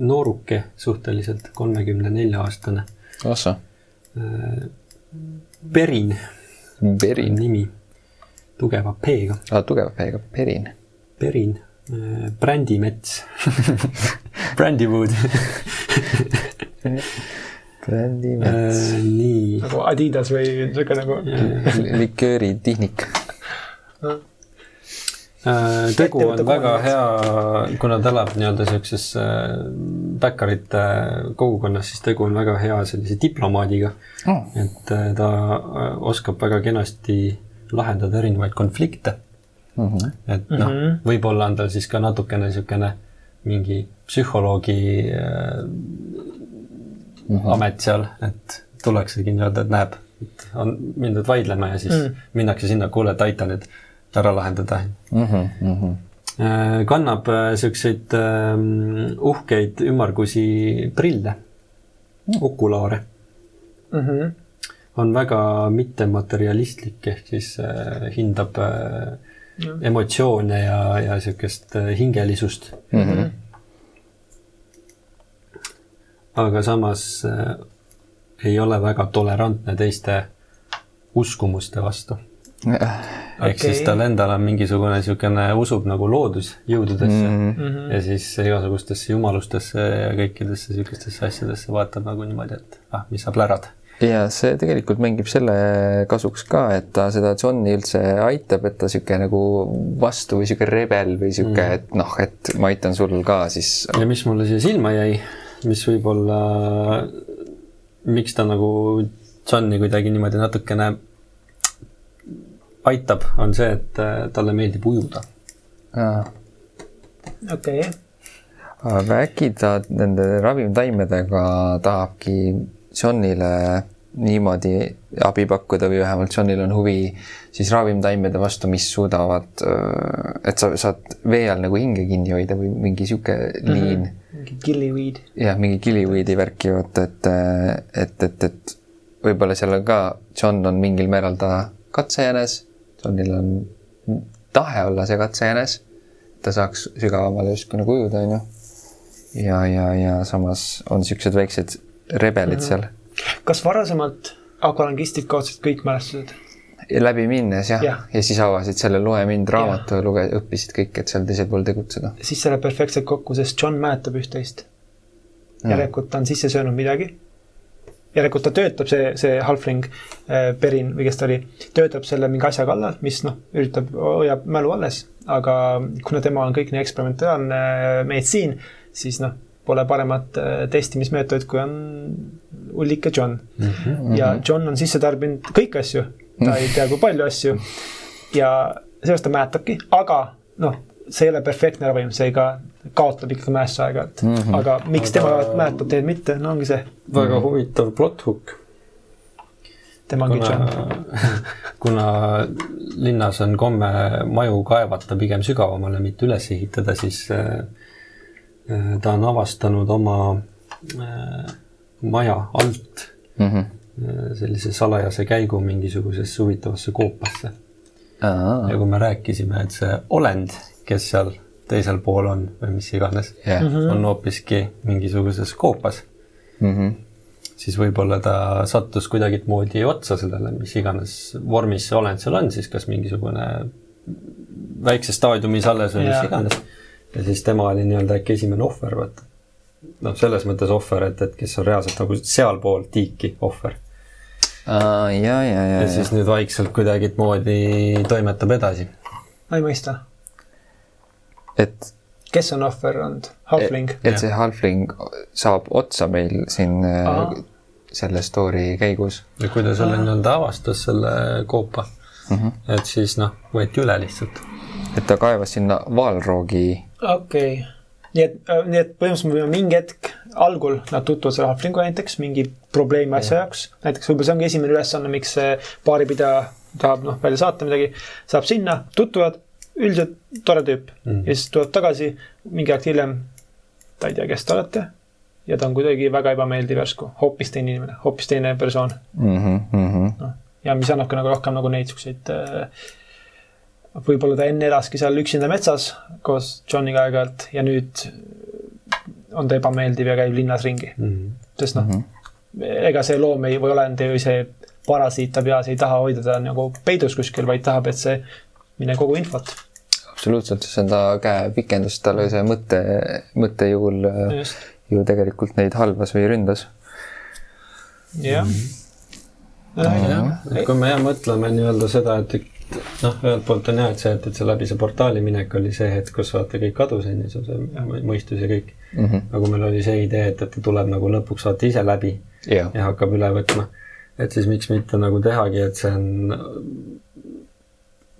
nooruke suhteliselt, kolmekümne nelja aastane. ossa uh,. Perin. Perin. nimi tugeva P-ga ah,. tugeva P-ga, Perin. Perin, äh, brändimets [laughs] Brandywood brändimets äh,. nii. nagu Adidas või sihuke nagu likööritihnik äh, tegu on väga hea, kuna ta elab nii-öelda siukses bäkkarite kogukonnas, siis tegu on väga hea sellise diplomaadiga oh.. et ta oskab väga kenasti lahendada erinevaid konflikte mm. -hmm. et noh mm -hmm., võib-olla on tal siis ka natukene niisugune mingi psühholoogi äh, mm -hmm. amet seal, et tullaksegi nii-öelda, et näeb, et on mindud vaidlema ja siis mm -hmm. minnakse sinna, kuule, et aita nüüd ära lahendada mm. -hmm. Mm -hmm kannab äh, siukseid äh, uhkeid ümmargusi prille, okulaare mm. -hmm on väga mittematerialistlik, ehk siis äh, hindab äh, no. emotsioone ja, ja äh, hingelisust mm. -hmm. aga samas äh, ei ole väga tolerantne teiste uskumuste vastu ehk okay. siis tal endal on mingisugune niisugune, usub nagu loodusjõududesse mm -hmm. ja siis igasugustesse jumalustesse ja kõikidesse niisugustesse asjadesse vaatab nagu niimoodi, et ah, mis sa plärad ja see tegelikult mängib selle kasuks ka, et ta seda Johni üldse aitab, et ta sihuke nagu vastu või sihuke rebel või sihuke mm., et noh, et ma aitan sul ka siis. ja mis mulle siia silma jäi, mis võib-olla, miks ta nagu Johni kuidagi niimoodi natukene aitab, on see, et äh, talle meeldib ujuda. okei. aga äkki ta nende ravimtaimedega tahabki Johnile niimoodi abi pakkuda või vähemalt Johnil on huvi siis ravimtaimede vastu, mis suudavad, et sa saad vee all nagu hinge kinni hoida või mingi sihuke mhm. liin mm. -hmm. mingi gillyweed. jah, mingi gillyweed'i värki vaata, et, et, et, et võib-olla seal on ka, John on mingil määral ta katsejänes, Johnil on tahe olla see katsejänes, ta saaks sügavamale justkui nagu ujuda, onju. ja, ja, ja samas on siuksed väiksed rebelid mm -hmm. seal. kas varasemalt akvalangistid kaotasid kõik mälestused? läbi minnes jah ja., ja siis avasid selle Loe mind raamatu ja luge-, õppisid kõik, et seal teisel pool tegutseda. siis see läheb perfektselt kokku, sest John mäletab üht-teist. järelikult ta on sisse söönud midagi. Järelikult ta töötab, see, see halfling äh, Perin või kes ta oli, töötab selle mingi asja kallal, mis noh, üritab, hoiab mälu alles, aga kuna tema on kõik nii eksperimentaalne äh, meditsiin, siis noh pole paremat äh, testimismeetodit, kui on Ulrik ja John mm. -hmm. ja John on sisse tarbinud kõiki asju, ta ei tea, kui palju asju. ja sellest ta mäletabki, aga noh, see ei ole perfektne ravim, seega kaotab ikkagi mäesse aeg-ajalt mm. -hmm. aga miks aga... tema mäletab, teid mitte, no ongi see. Väga huvitav plot hook. tema ongi John. [laughs] kuna linnas on komme maju kaevata pigem sügavamale, mitte üles ehitada, siis äh, Äh, ta on avastanud oma äh, maja alt mm -hmm. sellise salajase käigu mingisugusesse huvitavasse koopasse. ja kui me rääkisime, et see olend, kes seal teisel pool on või mis iganes yeah., mm on hoopiski mingisuguses koopas mm. -hmm. siis võib-olla ta sattus kuidagimoodi otsa sellele, mis iganes vormis see olend seal on, siis kas mingisugune väikses staadiumis alles või yeah. mis iganes ja siis tema oli nii-öelda äkki esimene ohver, vaata. noh, selles mõttes ohver, et, et kes on reaalselt nagu sealpool tiiki ohver. ja, ja, ja. ja siis nüüd vaikselt kuidagimoodi toimetab edasi. ma ei mõista. et. Kes on ohver olnud? Halfling? et see Halfling saab otsa meil siin Aha. Äh, selle story käigus. ja kui ta selle nii-öelda avastas, selle koopa mm, -hmm. et siis noh, võeti üle lihtsalt. et ta kaevas sinna vaalroogi. okei okay nii et, äh, nii et põhimõtteliselt me võime mingi hetk algul nad tutvuvad selle Halflinguga näiteks mingi probleemi asja jaoks. näiteks võib-olla see ongi esimene ülesanne, miks see baaripidaja tahab noh, välja saata midagi. saab sinna, tutvuvad, üldiselt tore tüüp mm. ja siis tuleb tagasi mingi aeg hiljem. ta ei tea, kes te olete. ja ta on kuidagi väga ebameeldiv järsku, hoopis teine inimene, hoopis teine persoon mm. -hmm. No, ja mis annabki nagu rohkem nagu neid siukseid äh, võib-olla ta enne elaski seal üksinda metsas koos Johniga aeg-ajalt ja nüüd on ta ebameeldiv ja käib linnas ringi mm. -hmm. sest noh mm -hmm., ega see loom ei, või olend või see parasiit ta peas ei taha hoida ta nagu peidus kuskil, vaid tahab, et see mine kogu infot. absoluutselt, see on ta käepikendus, talle see mõte, mõttejõul Just. ju tegelikult neid halvas või ründas. jah. -hmm. kui me jah mõtleme nii-öelda seda, et noh, ühelt poolt on jah, et see, et, et see läbi see portaali minek oli see hetk, kus vaata kõik kadus, on ju, see, see mõistus ja kõik mm. -hmm. aga meil oli see idee, et, et ta tuleb nagu lõpuks vaata ise läbi yeah. ja hakkab üle võtma. et siis miks mitte nagu tehagi, et see on,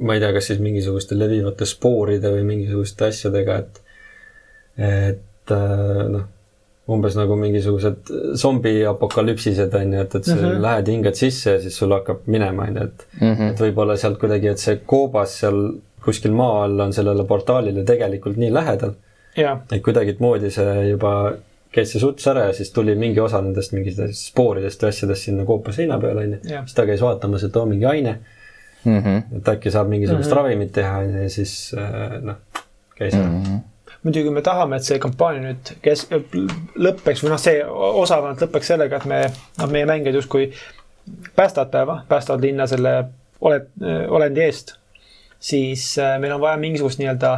ma ei tea, kas siis mingisuguste levivate spooride või mingisuguste asjadega, et, et noh umbes nagu mingisugused zombiapokalüpsised on ju, et, et sa mm -hmm. lähed, hingad sisse ja siis sul hakkab minema, on ju, et mm, -hmm. et võib-olla sealt kuidagi, et see koobas seal kuskil maa all on sellele portaalile tegelikult nii lähedal. et kuidagimoodi see juba käis see suts ära ja siis tuli mingi osa nendest mingitest spooridest või asjadest sinna koopa seina peale, on ju. siis ta käis vaatamas, et oo, mingi aine mm. -hmm. et äkki saab mingisugust mm -hmm. ravimit teha, ja siis äh, noh, käis ära mm. -hmm muidugi me tahame, et see kampaania nüüd kes-, lõpeks või noh, see osavalt lõpeks sellega, et me, noh, meie mängijad justkui päästavad päeva, päästavad linna selle oled, olendi eest. siis äh, meil on vaja mingisugust nii-öelda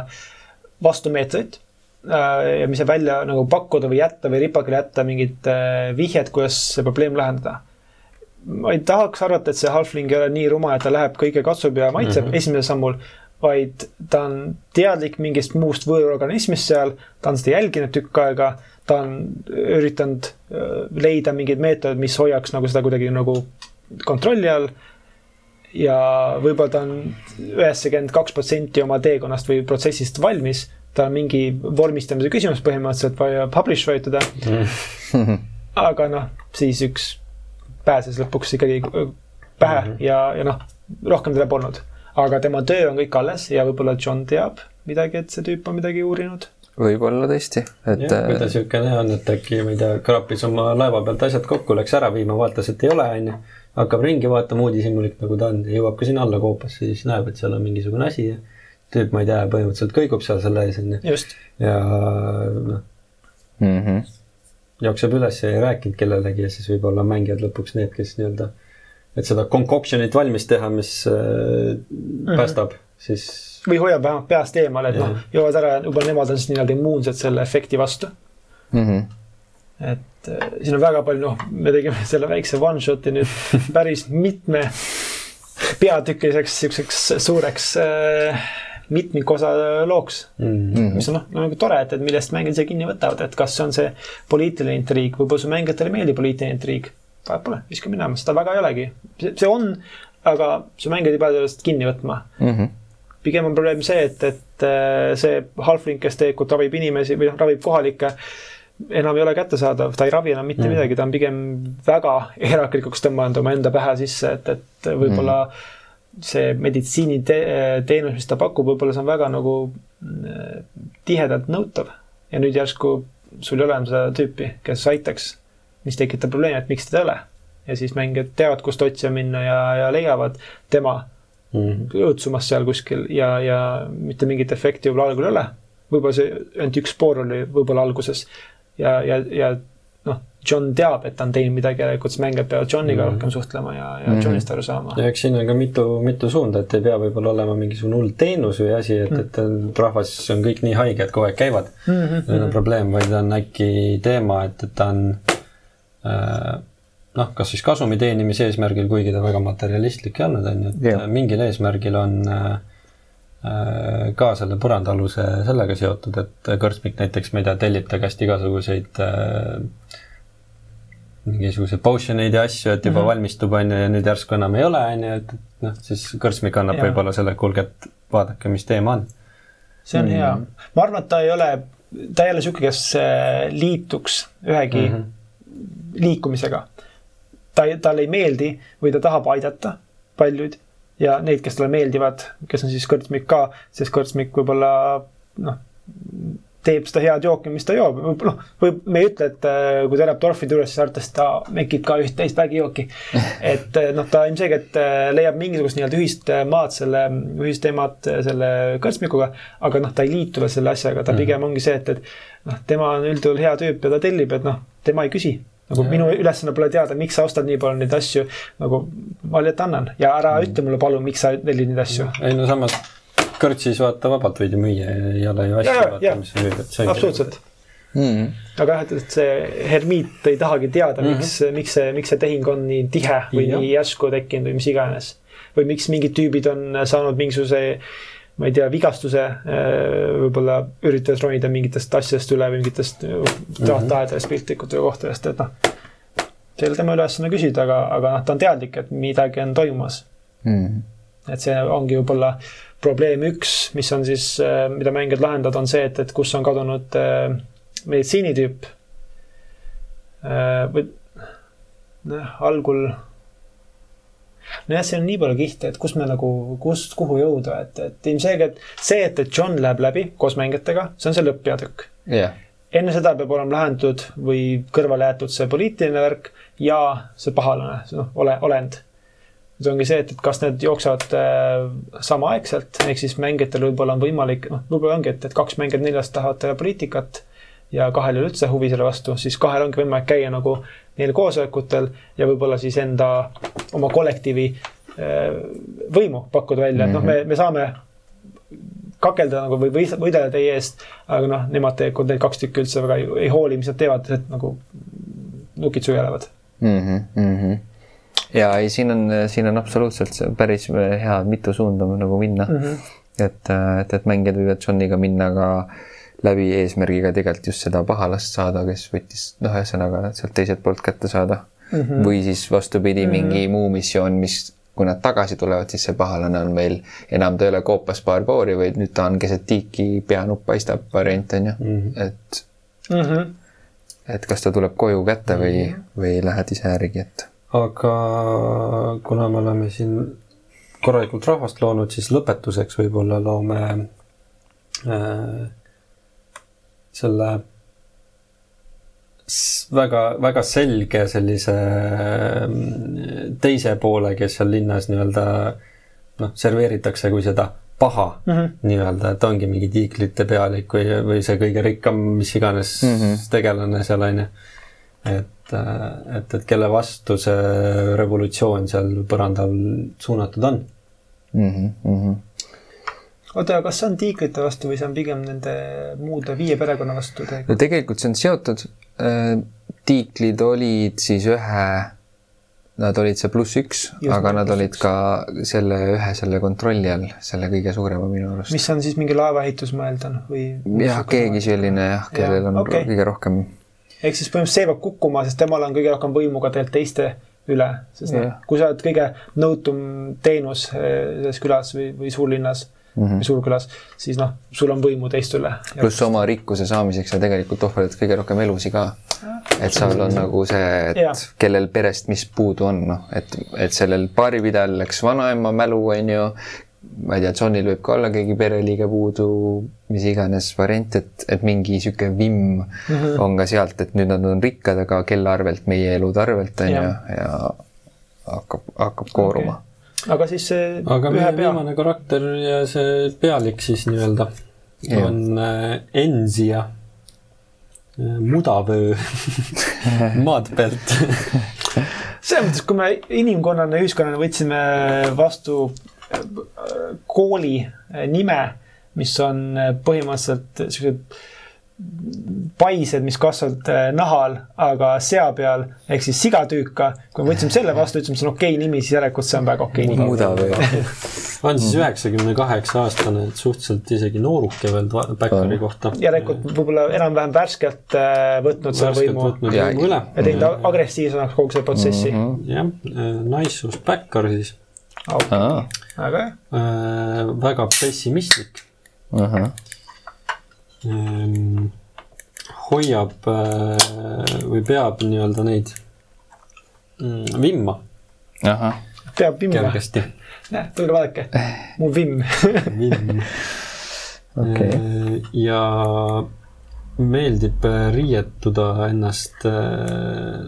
vastumeetodit äh, ja mis saab välja nagu pakkuda või jätta või ripakile jätta mingit äh, vihjet, kuidas see probleem lahendada. Ma ei tahaks arvata, et see halfling ei ole nii rumal, et ta läheb kõike katsub ja maitseb mm -hmm. esimesel sammul vaid ta on teadlik mingist muust võõrorganismist seal, ta on seda jälginud tükk aega, ta on üritanud leida mingeid meetodeid, mis hoiaks nagu seda kuidagi nagu kontrolli all. ja võib-olla ta on üheksakümmend kaks protsenti oma teekonnast või protsessist valmis, tal on mingi vormistamise küsimus põhimõtteliselt vaja publish vajutada [laughs] aga noh, siis üks pääses lõpuks ikkagi pähe mm -hmm. ja, ja noh, rohkem teda polnud aga tema töö on kõik alles ja võib-olla John teab midagi, et see tüüp on midagi uurinud. võib-olla tõesti, et. kui ta niisugune on, et äkki, ma ei tea, kraapis oma laeva pealt asjad kokku, läks ära viima, vaatas, et ei ole, on ju. hakkab ringi vaatama uudishimulik, nagu ta on, jõuab ka sinna alla koopasse, siis näeb, et seal on mingisugune asi ja tüüp, ma ei tea, põhimõtteliselt kõigub seal selle ees, on ju. ja noh mm -hmm. Jookseb üles ja ei rääkinud kellelegi ja siis võib-olla mängijad lõpuks need, kes nii-öelda et seda concoction'it valmis teha, mis äh, mhm. päästab mm, -hmm. siis. või hoiab vähemalt peast eemale, et noh, joovad ära, juba nemad on siis nii-öelda immuunsed selle efekti vastu mm. -hmm. et äh, siin on väga palju, noh, me tegime [laughs] selle väikse one shot'i nüüd [laughs] päris mitme peatükiliseks siukseks suureks äh, mitmikosa looks mm. -hmm. mis on noh, nagu tore, et, et millest mängijad ise kinni võtavad, et kas see on see poliitiline intriig, võib-olla su mängijatele ei meeldi poliitiline intriig vahet pole, viska minema, seda väga ei olegi. see on, aga sa mängijad ei pea sellest kinni võtma mm. -hmm. pigem on probleem see, et, et äh, see halfling, kes tegelikult ravib inimesi või noh, ravib kohalikke, enam ei ole kättesaadav, ta ei ravi enam mitte mm midagi, ta on pigem väga eraklikuks tõmmanud omaenda pähe sisse, et, et võib-olla mm. See meditsiiniteenus, mis ta pakub, võib-olla see on väga nagu äh, tihedalt nõutav. ja nüüd järsku sul ei ole enam seda tüüpi, kes aitaks mis tekitab probleemi, et miks teda ei ole. ja siis mängijad teavad, kust otsima minna ja, ja leiavad tema mm -hmm. õõtsumas seal kuskil ja, ja mitte mingit efekti võib-olla algul ei ole. võib-olla see ainult üks spoor oli võib-olla alguses ja, ja, ja John teab, et ta on teinud midagi, järelikult siis mängijad peavad Johniga mm -hmm. rohkem suhtlema ja, ja mm -hmm. Johnist aru saama. ja eks siin on ka mitu, mitu suunda, et ei pea võib-olla olema mingisugune hull teenus või asi, et mm, -hmm. et rahvas on kõik nii haiged, kogu aeg käivad mm. -hmm. ei ole probleem, vaid on äkki teema, et, et ta on Äh, noh, kas siis kasumi teenimise eesmärgil, kuigi ta väga materialistlik ei olnud, on ju, et yeah. mingil eesmärgil on äh, ka selle põrandaaluse sellega seotud, et kõrtsmik näiteks, ma ei tea, tellib ta käest igasuguseid äh, mingisuguseid potion eid ja asju, et juba mm -hmm. valmistub, on ju, ja nüüd järsku enam ei ole, on ju, et, noh, siis kõrtsmik annab võib-olla selle, kuulge, et vaadake, mis teema on. see on mm -hmm. hea. ma arvan, et ta ei ole, ta ei ole niisugune, kes äh, liituks ühegi mm -hmm. liikumisega. ta, talle ei meeldi või ta tahab aidata paljuid ja neid, kes talle meeldivad, kes on siis kõrtsmik ka, sest kõrtsmik võib-olla noh teeb seda head jooki, mis ta joob, noh, või me ei ütle, et äh, kui ta elab torfide juures, siis arvates ta mekib ka üht-teist vägijooki. [laughs] et äh, noh, ta ilmselgelt äh, leiab mingisugust nii-öelda ühist maad selle, ühist teemat selle kõrtsmikuga, aga noh, ta ei liitu veel selle asjaga, ta mm. pigem ongi see, et, et noh, tema on üldjuhul hea tüüp ja ta tellib, et noh, tema ei küsi nagu ja. minu ülesanne pole teada, miks sa ostad nii palju neid asju, nagu ma lihtsalt annan ja ära mm. ütle mulle palun, miks sa tellid neid asju. ei no samas kõrtsis vaata vabalt võid ju müüa, ei ole ju asja, vaata, mis sa müüd, et see absoluutselt mm.. aga jah, et see hermiit ei tahagi teada mm, -hmm. miks, miks see, miks see tehing on nii tihe või ja. nii järsku tekkinud või mis iganes. või miks mingid tüübid on saanud mingisuguse ma ei tea, vigastuse, äh, võib-olla üritades ronida mingitest asjadest üle või mingitest mm -hmm. tahedest piltlikult kohtadest, et noh. see ei ole tema ülesanne küsida, aga, aga noh, ta on teadlik, et midagi on toimumas mm. -hmm. et see ongi võib-olla probleem üks, mis on siis, äh, mida mängijad lahendavad, on see, et, et kus on kadunud äh, meditsiinitüüp. Äh, või noh, algul. nojah, siin on nii palju kihte, et kus me nagu, kust, kuhu jõuda, et, et ilmselgelt see, et, et John läheb läbi koos mängijatega, see on see lõpppeatükk yeah. enne seda peab olema lahendatud või kõrvale jäetud see poliitiline värk ja see pahalane, noh, ole, olend see ongi see, et, et kas need jooksevad äh, samaaegselt, ehk siis mängijatel võib-olla on võimalik, noh, võib-olla ongi, et, et kaks mängijat neljast tahavad poliitikat ja kahel ei ole üldse huvi selle vastu, siis kahel ongi võimalik käia nagu neil koosolekutel ja võib-olla siis enda, oma kollektiivi äh, võimu pakkuda välja, et noh, me, me saame kakelda nagu või võidelda teie eest, aga noh, nemad tegelikult need kaks tükki üldse väga ei, ei hooli, mis nad teevad, et nagu nukid sujelevad mm. -hmm, mm -hmm ja ei, siin on, siin on absoluutselt päris hea mitu suunda nagu minna mm. -hmm. et, et, et mängijad võivad Johniga minna ka läbi eesmärgiga tegelikult just seda pahalast saada, kes võttis, noh, ühesõnaga sealt teiselt poolt kätte saada mm. -hmm. või siis vastupidi, mingi mm -hmm. muu missioon, mis, kui nad tagasi tulevad, siis see pahalane on meil, enam ta ei ole koopas barboori, vaid nüüd ta on keset tiiki, peanupp paistab variant on ju mm, -hmm. et mm. -hmm. et kas ta tuleb koju kätte või mm, -hmm. või lähed ise järgi, et aga kuna me oleme siin korralikult rahvast loonud, siis lõpetuseks võib-olla loome äh, selle väga, väga selge sellise äh, teise poole, kes seal linnas nii-öelda noh, serveeritakse kui seda paha mm -hmm. nii-öelda, et ongi mingi tiiklite pealik või, või see kõige rikkam mis iganes mm -hmm. tegelane seal on ju. et et, et, et kelle vastu see revolutsioon seal põrandal suunatud on mm. -hmm, mm -hmm. oota, kas see on tiigrite vastu või see on pigem nende muude viie perekonna vastu tegelikult? no tegelikult see on seotud. Äh, tiiklid olid siis ühe, nad olid see pluss üks, aga nad olid üks. ka selle ühe selle kontrolli all, selle kõige suurema minu arust. mis on siis mingi laevaehitus, ma eeldan, või? jah, keegi selline jah, kellel ja, on okay. kõige rohkem ehk siis põhimõtteliselt see peab kukkuma, sest temal on kõige rohkem võimu ka tegelikult teiste üle, sest noh, kui sa oled kõige nõutum teenus eh, selles külas või, või suurlinnas mm -hmm. või suurkülas, siis noh, sul on võimu teiste üle. pluss oma rikkuse saamiseks sa tegelikult ohverdad kõige rohkem elusi ka. et seal on nagu see, et ja. kellel perest mis puudu on, noh, et, et sellel baaripidajal läks vanaema mälu, on ju, ma ei tea, Johnil võib ka olla keegi pereliige puudu, mis iganes variant, et, et mingi sihuke vimm mm -hmm. on ka sealt, et nüüd nad on rikkad, aga kelle arvelt, meie elude arvelt on ju, ja hakkab, hakkab kooruma. Okay. aga siis see aga meie pea... viimane karakter ja see pealik siis nii-öelda on äh, Enzia äh, mudavöö [laughs] maad pealt selles mõttes, kui me inimkonnana, ühiskonnana võtsime vastu kooli nime, mis on põhimõtteliselt siuksed paised, mis kasvavad äh, nahal, aga sea peal ehk siis sigatüüka. kui me võtsime selle vastu, ütlesime, see on okei okay nimi, siis järelikult see on väga okei okay nimi. mudav või? [laughs] on siis üheksakümne kaheksa aastane, et suhteliselt isegi nooruke veel Backeri kohta. järelikult võib-olla enam-vähem värskelt äh, võtnud selle võimu. ja teinud agressiivsemaks kogu selle protsessi. -hmm. jah, naissus Backer siis okay.. Väga hea äh,. väga pessimistlik uh. -huh Ehm, hoiab äh, või peab nii-öelda neid mm, vimma. peab vimma. kergesti. näe, tulge vaadake, mu vimm [laughs] vimm okay.. Äh, ja meeldib riietuda ennast äh,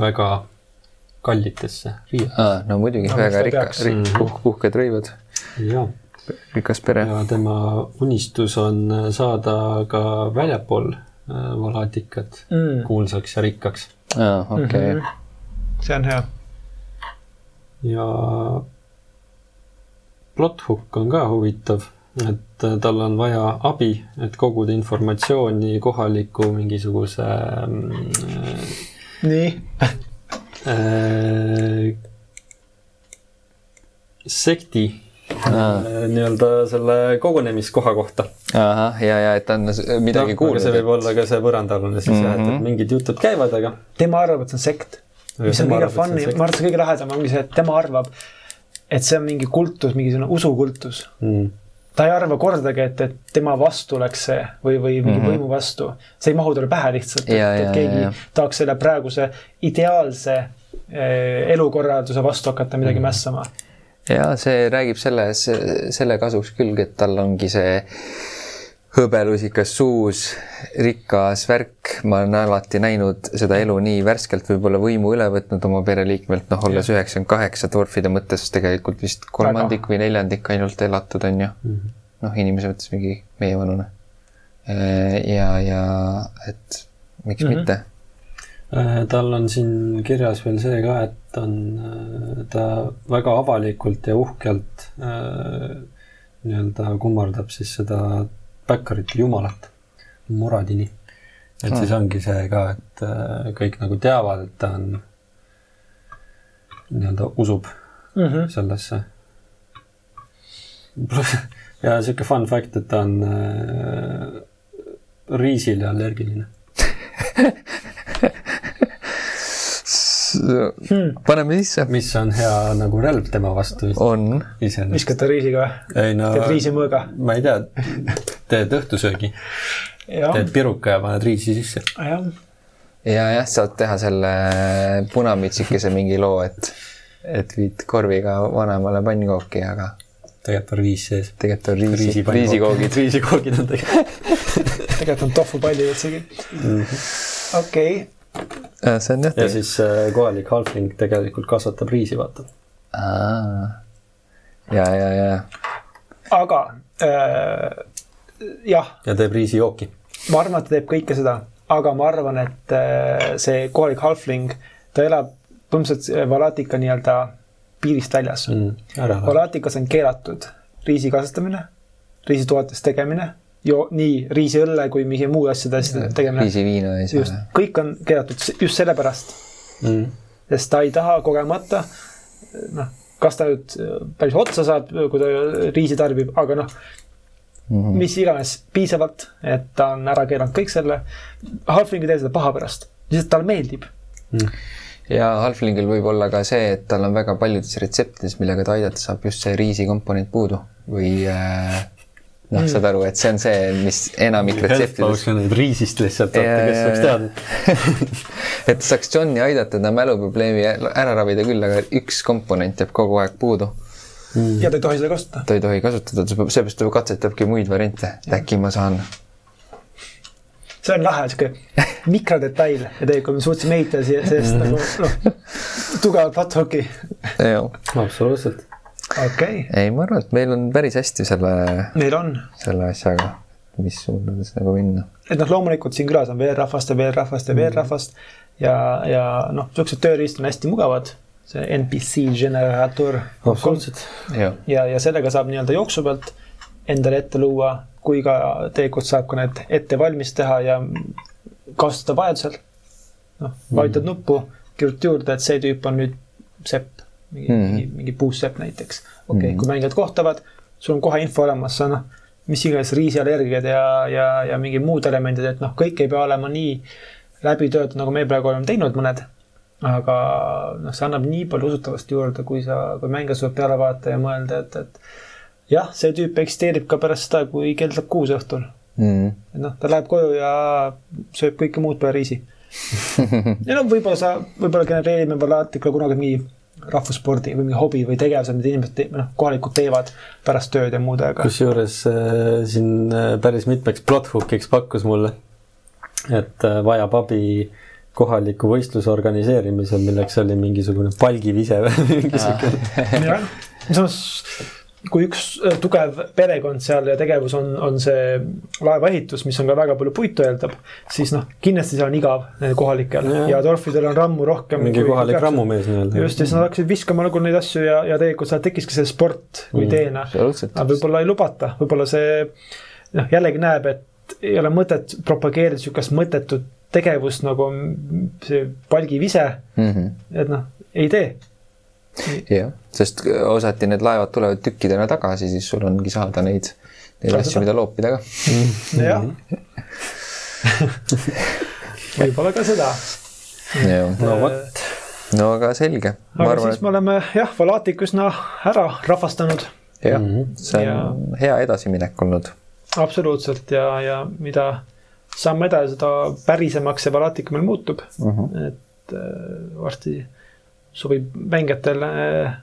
väga kallitesse riietesse ah,. no muidugi no,, väga rikas, puh, puhked rõivad. jaa rikas pere. ja tema unistus on saada ka väljapool äh, Valatikat mm. kuulsaks ja rikkaks. aa, okei okay. mm. -hmm. see on hea. ja plot hook on ka huvitav, et äh, tal on vaja abi, et koguda informatsiooni kohaliku mingisuguse äh,. nii äh, [laughs] sekti Äh, nii-öelda selle kogunemiskoha kohta. ahah, ja, ja et ta on midagi no, kuulnud. see võib olla ka see põrandaalune siis mm -hmm. jah, et mhm. mingid jutud käivad, aga. tema arvab, et see on sekt. mis on kõige fun'i, ma arvan, et see kõige lahedam ongi see, et tema arvab, et see on mingi kultus, mingisugune usukultus mm. Ta ei arva kordagi, et, et tema vastu läks see või, või mingi mm -hmm. võimu vastu. see ei mahu talle pähe lihtsalt, et, et keegi tahaks selle praeguse ideaalse eh, elukorralduse vastu hakata midagi mm -hmm. mässama ja see räägib selles, selle kasuks küll, et tal ongi see hõbelusikas suus, rikas värk, ma olen alati näinud seda elu nii värskelt, võib-olla võimu üle võtnud oma pereliikmelt, noh, olles üheksakümmend kaheksa dwarfide mõttes tegelikult vist kolmandik või neljandik ainult elatud, on ju. Mm -hmm.. noh, inimese mõttes mingi meievanune. ja, ja et miks mm -hmm. mitte. Äh, tal on siin kirjas veel see ka, et on äh, ta väga avalikult ja uhkelt äh, nii-öelda kummardab siis seda Backerit jumalat, Muradini. et hmm. siis ongi see ka, et kõik nagu teavad, et ta on nii-öelda usub mm -hmm. sellesse. ja sihuke fun fact, et ta on äh, riisile allergiline [laughs] hmm. paneme sisse. mis on hea nagu relv tema vastu. on. viskad ta riisiga või? No, teed riisimõõga? ma ei tea, teed õhtusöögi. teed piruka ja paned riisi sisse. ja, jah, saad teha selle punamütsikese mingi loo, et, et viid korviga vanemale pannkooki, aga tegelikult on riis sees. tegelikult on riisi, riisikoogid. riisikoogid on tegelikult tegelikult on tohvupalli üldsegi. Mhm. okei, see on jah. ja siis äh, kohalik halfling tegelikult kasvatab riisi, vaata. ja, ja, ja. aga äh, jah. ja teeb riisijooki. ma arvan, et ta teeb kõike seda, aga ma arvan, et äh, see kohalik halfling, ta elab põhimõtteliselt äh, Valatika nii-öelda piirist väljas mm,. Valatikas on keelatud riisi kasvatamine, riisitoetiste tegemine jo-, nii riisiõlle kui mingi muu asjade tegemine. riisiviina ei saa. just, kõik on keelatud just sellepärast mm.. sest ta ei taha kogemata, noh, kas ta nüüd päris otsa saab, kui ta riisi tarbib, aga noh mm -hmm., mis iganes, piisavalt, et ta on ära keelanud kõik selle. Halfling ei tee seda paha pärast, lihtsalt talle meeldib mm ja halflingil võib olla ka see, et tal on väga paljudes retseptides, millega ta aidata saab, just see riisikomponent puudu või äh, noh mm., saad aru, et see on see, mis enamik retseptides. riisist lihtsalt, kes saaks teada [laughs] et saaks Johni aidata ta mäluprobleemi ära ravida küll, aga üks komponent jääb kogu aeg puudu mm.. ja ta ei tohi seda kasutada. ta ei tohi kasutada, seepärast ta katsetabki muid variante, et äkki ma saan. see on lahe, sihuke [laughs] mikrodetail ja tegelikult me suutsime ehitada siia sellest mm. nagu noh, tugevat butthooki. absoluutselt okay.. ei, ma arvan, et meil on päris hästi selle, meil on selle asjaga, mis suundades nagu minna. et noh, loomulikult siin külas on veel rahvast ja veel rahvast ja veel mm. rahvast ja, ja noh, siuksed tööriistad on hästi mugavad see NPC generaator. absoluutselt. ja, ja, ja sellega saab nii-öelda jooksu pealt endale ette luua kui ka tegelikult saab ka need ette valmis teha ja kasutada vajadusel. noh, vajutad mm. nuppu, kirjutad juurde, et see tüüp on nüüd sepp, mingi mm., mingi, mingi puussepp näiteks. okei okay, mm., kui mängijad kohtavad, sul on kohe info olemas, sa noh, mis iganes riisiallergiad ja, ja, ja mingid muud elemendid, et noh, kõik ei pea olema nii läbi töötatud, nagu me praegu oleme teinud mõned aga noh, see annab nii palju usutavust juurde, kui sa, kui mängija suudab peale vaadata ja mõelda, et, et jah, see tüüp eksisteerib ka pärast seda, kui kell saab kuus õhtul mm.. et noh, ta läheb koju ja sööb kõike muud peale riisi [laughs] ja no võib-olla sa, võib-olla genereerime Valatikule kunagi mingi rahvusspordi või mingi hobi või tegevuse, mida inimesed te, noh, kohalikud teevad pärast tööd ja muude, aga. kusjuures äh, siin äh, päris mitmeks plot hook'iks pakkus mulle, et äh, vajab abi kohaliku võistluse organiseerimisel, milleks oli mingisugune palgivise või [laughs] mingi sihuke. [laughs] jah, samas kui üks äh, tugev perekond seal ja tegevus on, on see laevaehitus, mis on ka väga palju puitu eeldab, siis noh, kindlasti seal on igav nendel kohalikel ja, ja torfidel on rammu rohkem. mingi kohalik rammumees nii-öelda. just, ja siis nad hakkasid viskama nagu neid asju ja, ja tegelikult seal tekkiski see sport kui mm, teena. aga võib-olla ei lubata, võib-olla see noh, jällegi näeb, et ei ole mõtet propageerida sihukest mõttetut tegevust nagu see palgivise mm, -hmm. et noh, ei tee. Jah, sest osati need laevad tulevad tükkidena tagasi, siis sul ongi saada neid, neid asju, mida loopida ka. jah. [laughs] võib-olla ka seda. no vot, no aga selge. aga arvan, siis et... me oleme jah, Valatik üsna ära rahvastanud. jah mm, -hmm. see on ja... hea edasiminek olnud. absoluutselt ja, ja mida samm edasi, seda pärisemaks see Valatika meil muutub. Mhm. -huh. et äh, varsti sobib mängijatel äh,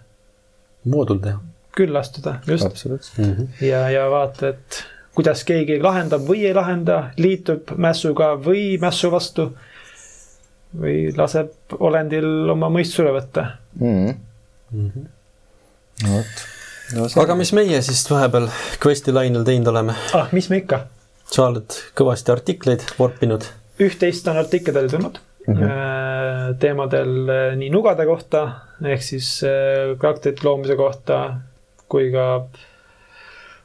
moodul teha. külla astuda, just. Mm -hmm. ja, ja vaata, et kuidas keegi lahendab või ei lahenda, liitub mässuga või mässu vastu. või laseb olendil oma mõistusele võtta mm. -hmm. Mm -hmm. no vot no,. aga mis meie siis vahepeal quest'i lainel teinud oleme? ah, mis me ikka sa oled kõvasti artikleid vorpinud. üht-teist on artikleid tulnud mm -hmm. teemadel äh, nii nugade kohta ehk siis äh, karakterite loomise kohta kui ka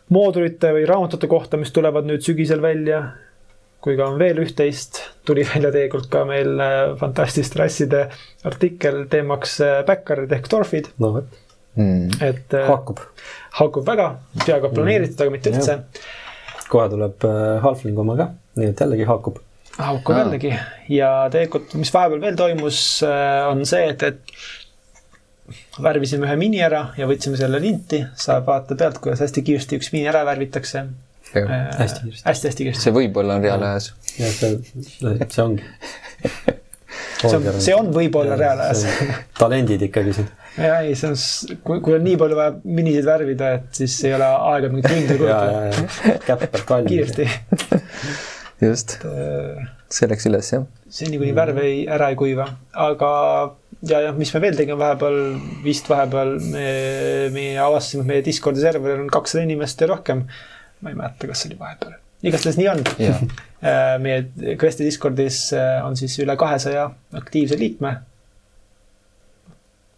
moodulite või raamatute kohta, mis tulevad nüüd sügisel välja. kui ka on veel üht-teist, tuli [laughs] välja tegelikult ka meil fantastiliste rasside artikkel teemaks backerid ehk torfid. no vot mm.. et haakub. haakub väga, peaaegu planeeritud mm., aga mitte üldse kohe tuleb Halfling oma ka, nii et jällegi haakub. Haakub jällegi ja tegelikult, mis vahepeal veel toimus, äh, on see, et, et värvisime ühe mini ära ja võtsime selle linti, saab vaadata pealt, kuidas hästi kiiresti üks mini ära värvitakse. Äh, hästi kiiresti. hästi-hästi kiiresti. see võib-olla on reaalajas. jah, see, see ongi see on, see on võib-olla reaalajas. talendid ikkagi siin. ja ei, see on, kui, kui on nii palju vaja minisid värvida, et siis ei ole aega mingit tunde kulutada. käppelt valmis. kiiresti. Just, äh, see läks üles jah. seni, kuni värv ei, ära ei kuiva, aga ja, jah, mis me veel tegime vahepeal, vist vahepeal me, me avastasime, et meie Discordi serveril on kakssada inimest ja rohkem. ma ei mäleta, kas see oli vahepeal igastahes nii on [laughs] äh, meie Questi Discordis äh, on siis üle kahesaja aktiivse liikme.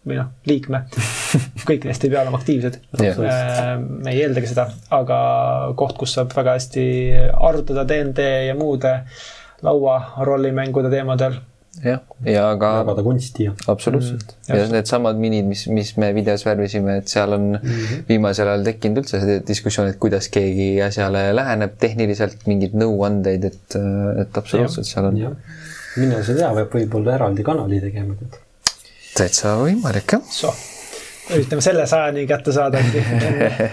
Või noh, liikme [laughs] kõik neist ei pea olema aktiivsed yeah.. Äh, me ei eeldagi seda, aga koht, kus saab väga hästi arutada DnD ja muude laua rollimängude teemadel jah, ja ka. jagada kunsti ja. absoluutselt mm,. ja needsamad minid, mis, mis me videos värvisime, et seal on mm -hmm. viimasel ajal tekkinud üldse see diskussioon, et kuidas keegi asjale läheneb tehniliselt, mingeid nõuandeid, et, et absoluutselt ja. seal on. mine sa tea, peab võib-olla eraldi kanali tegema, tead. Täitsa võimalik, jah. üritame selle sajani kätte saada [laughs] äh,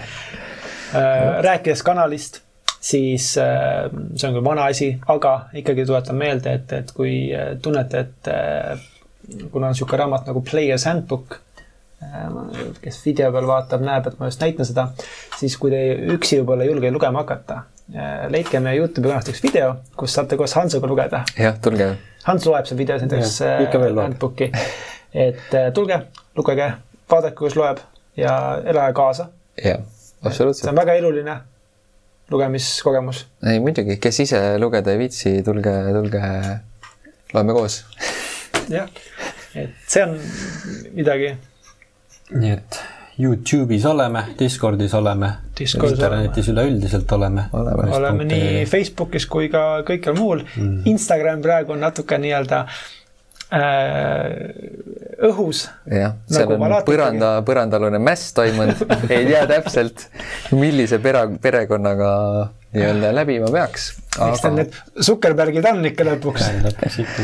rääkides kanalist siis äh, see on küll vana asi, aga ikkagi tuletan meelde, et, et kui äh, tunnete, et kuna on niisugune raamat nagu Player's Handbook, kes video peal vaatab, näeb, et ma just näitan seda, siis kui te üksi võib-olla ei julge lugema hakata, leidke meie Youtube'i kanalist üks video, kus saate koos Hansuga lugeda. jah, tulge. Hans loeb seal videos näiteks Handbooki. [laughs] et tulge, lugege, vaadake, kuidas loeb ja elage kaasa. jah, absoluutselt. see on väga eluline lugemiskogemus? ei muidugi, kes ise lugeda ei viitsi, tulge, tulge, loeme koos. jah, et see on midagi. nii et Youtube'is oleme, Discordis oleme, internetis üleüldiselt oleme. oleme, oleme nii Facebookis kui ka kõikjal muul mm.. Instagram praegu on natuke nii-öelda äh, õhus. jah, seal nagu on põranda, põrandalune mäss toimunud. [laughs] Ei tea täpselt, millise pere, perekonnaga nii-öelda läbima peaks aga.... eks tal need Zuckerbergid on ikka lõpuks,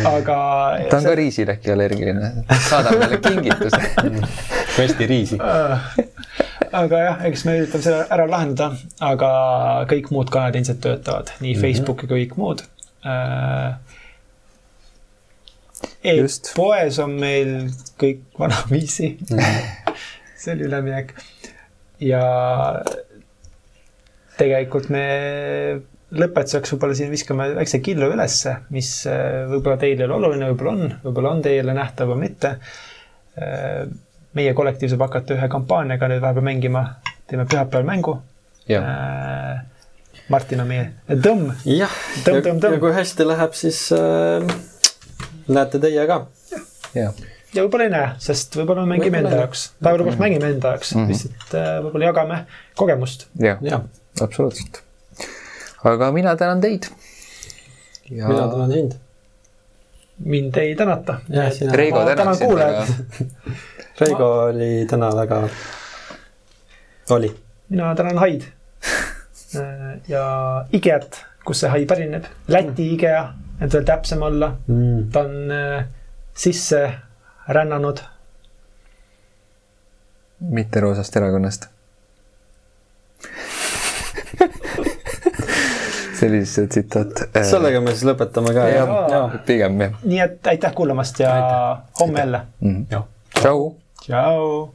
aga. ta on ka riisile äkki allergiline, saadab meile kingituse. [laughs] Questi riisi. Aga jah, eks me üritame selle ära lahendada, aga kõik muud kanalid ilmselt töötavad, nii mm -hmm. Facebook kui kõik muud. Äh, e-poes on meil kõik vanaviisi mm. [laughs] see oli üleminek. ja tegelikult me lõpetuseks võib-olla siin viskame väikse killu ülesse, mis äh, võib-olla teile ei ole oluline, võib-olla on, võib-olla on teile nähtav või mitte. Äh, meie kollektiiv saab hakata ühe kampaaniaga nüüd vahepeal mängima, teeme pühapäeval mängu. Äh, Martin on meie tõmm. jah, ja, ja kui hästi läheb, siis äh, näete teie ka. ja, ja võib-olla ei näe, sest võib-olla me mängime enda jaoks, päeva lõpuks mängime enda jaoks mm -hmm., lihtsalt äh, võib-olla jagame kogemust. jah ja., absoluutselt aga mina tänan teid ja.... mina tänan sind. mind ei tänata. Reigo tänan sind väga. [laughs] Reigo oli täna väga, oli. mina tänan Haid [laughs] ja IKEA-t, kus see hai pärineb, Läti IKEA, et veel täpsem olla mm.. ta on äh, sisse rännanud. mitte roosast erakonnast [laughs] selline tsitaat. sellega me siis lõpetame ka. pigem jah. nii et aitäh kuulamast ja aitäh. homme jälle mm. -hmm. tšau. tšau.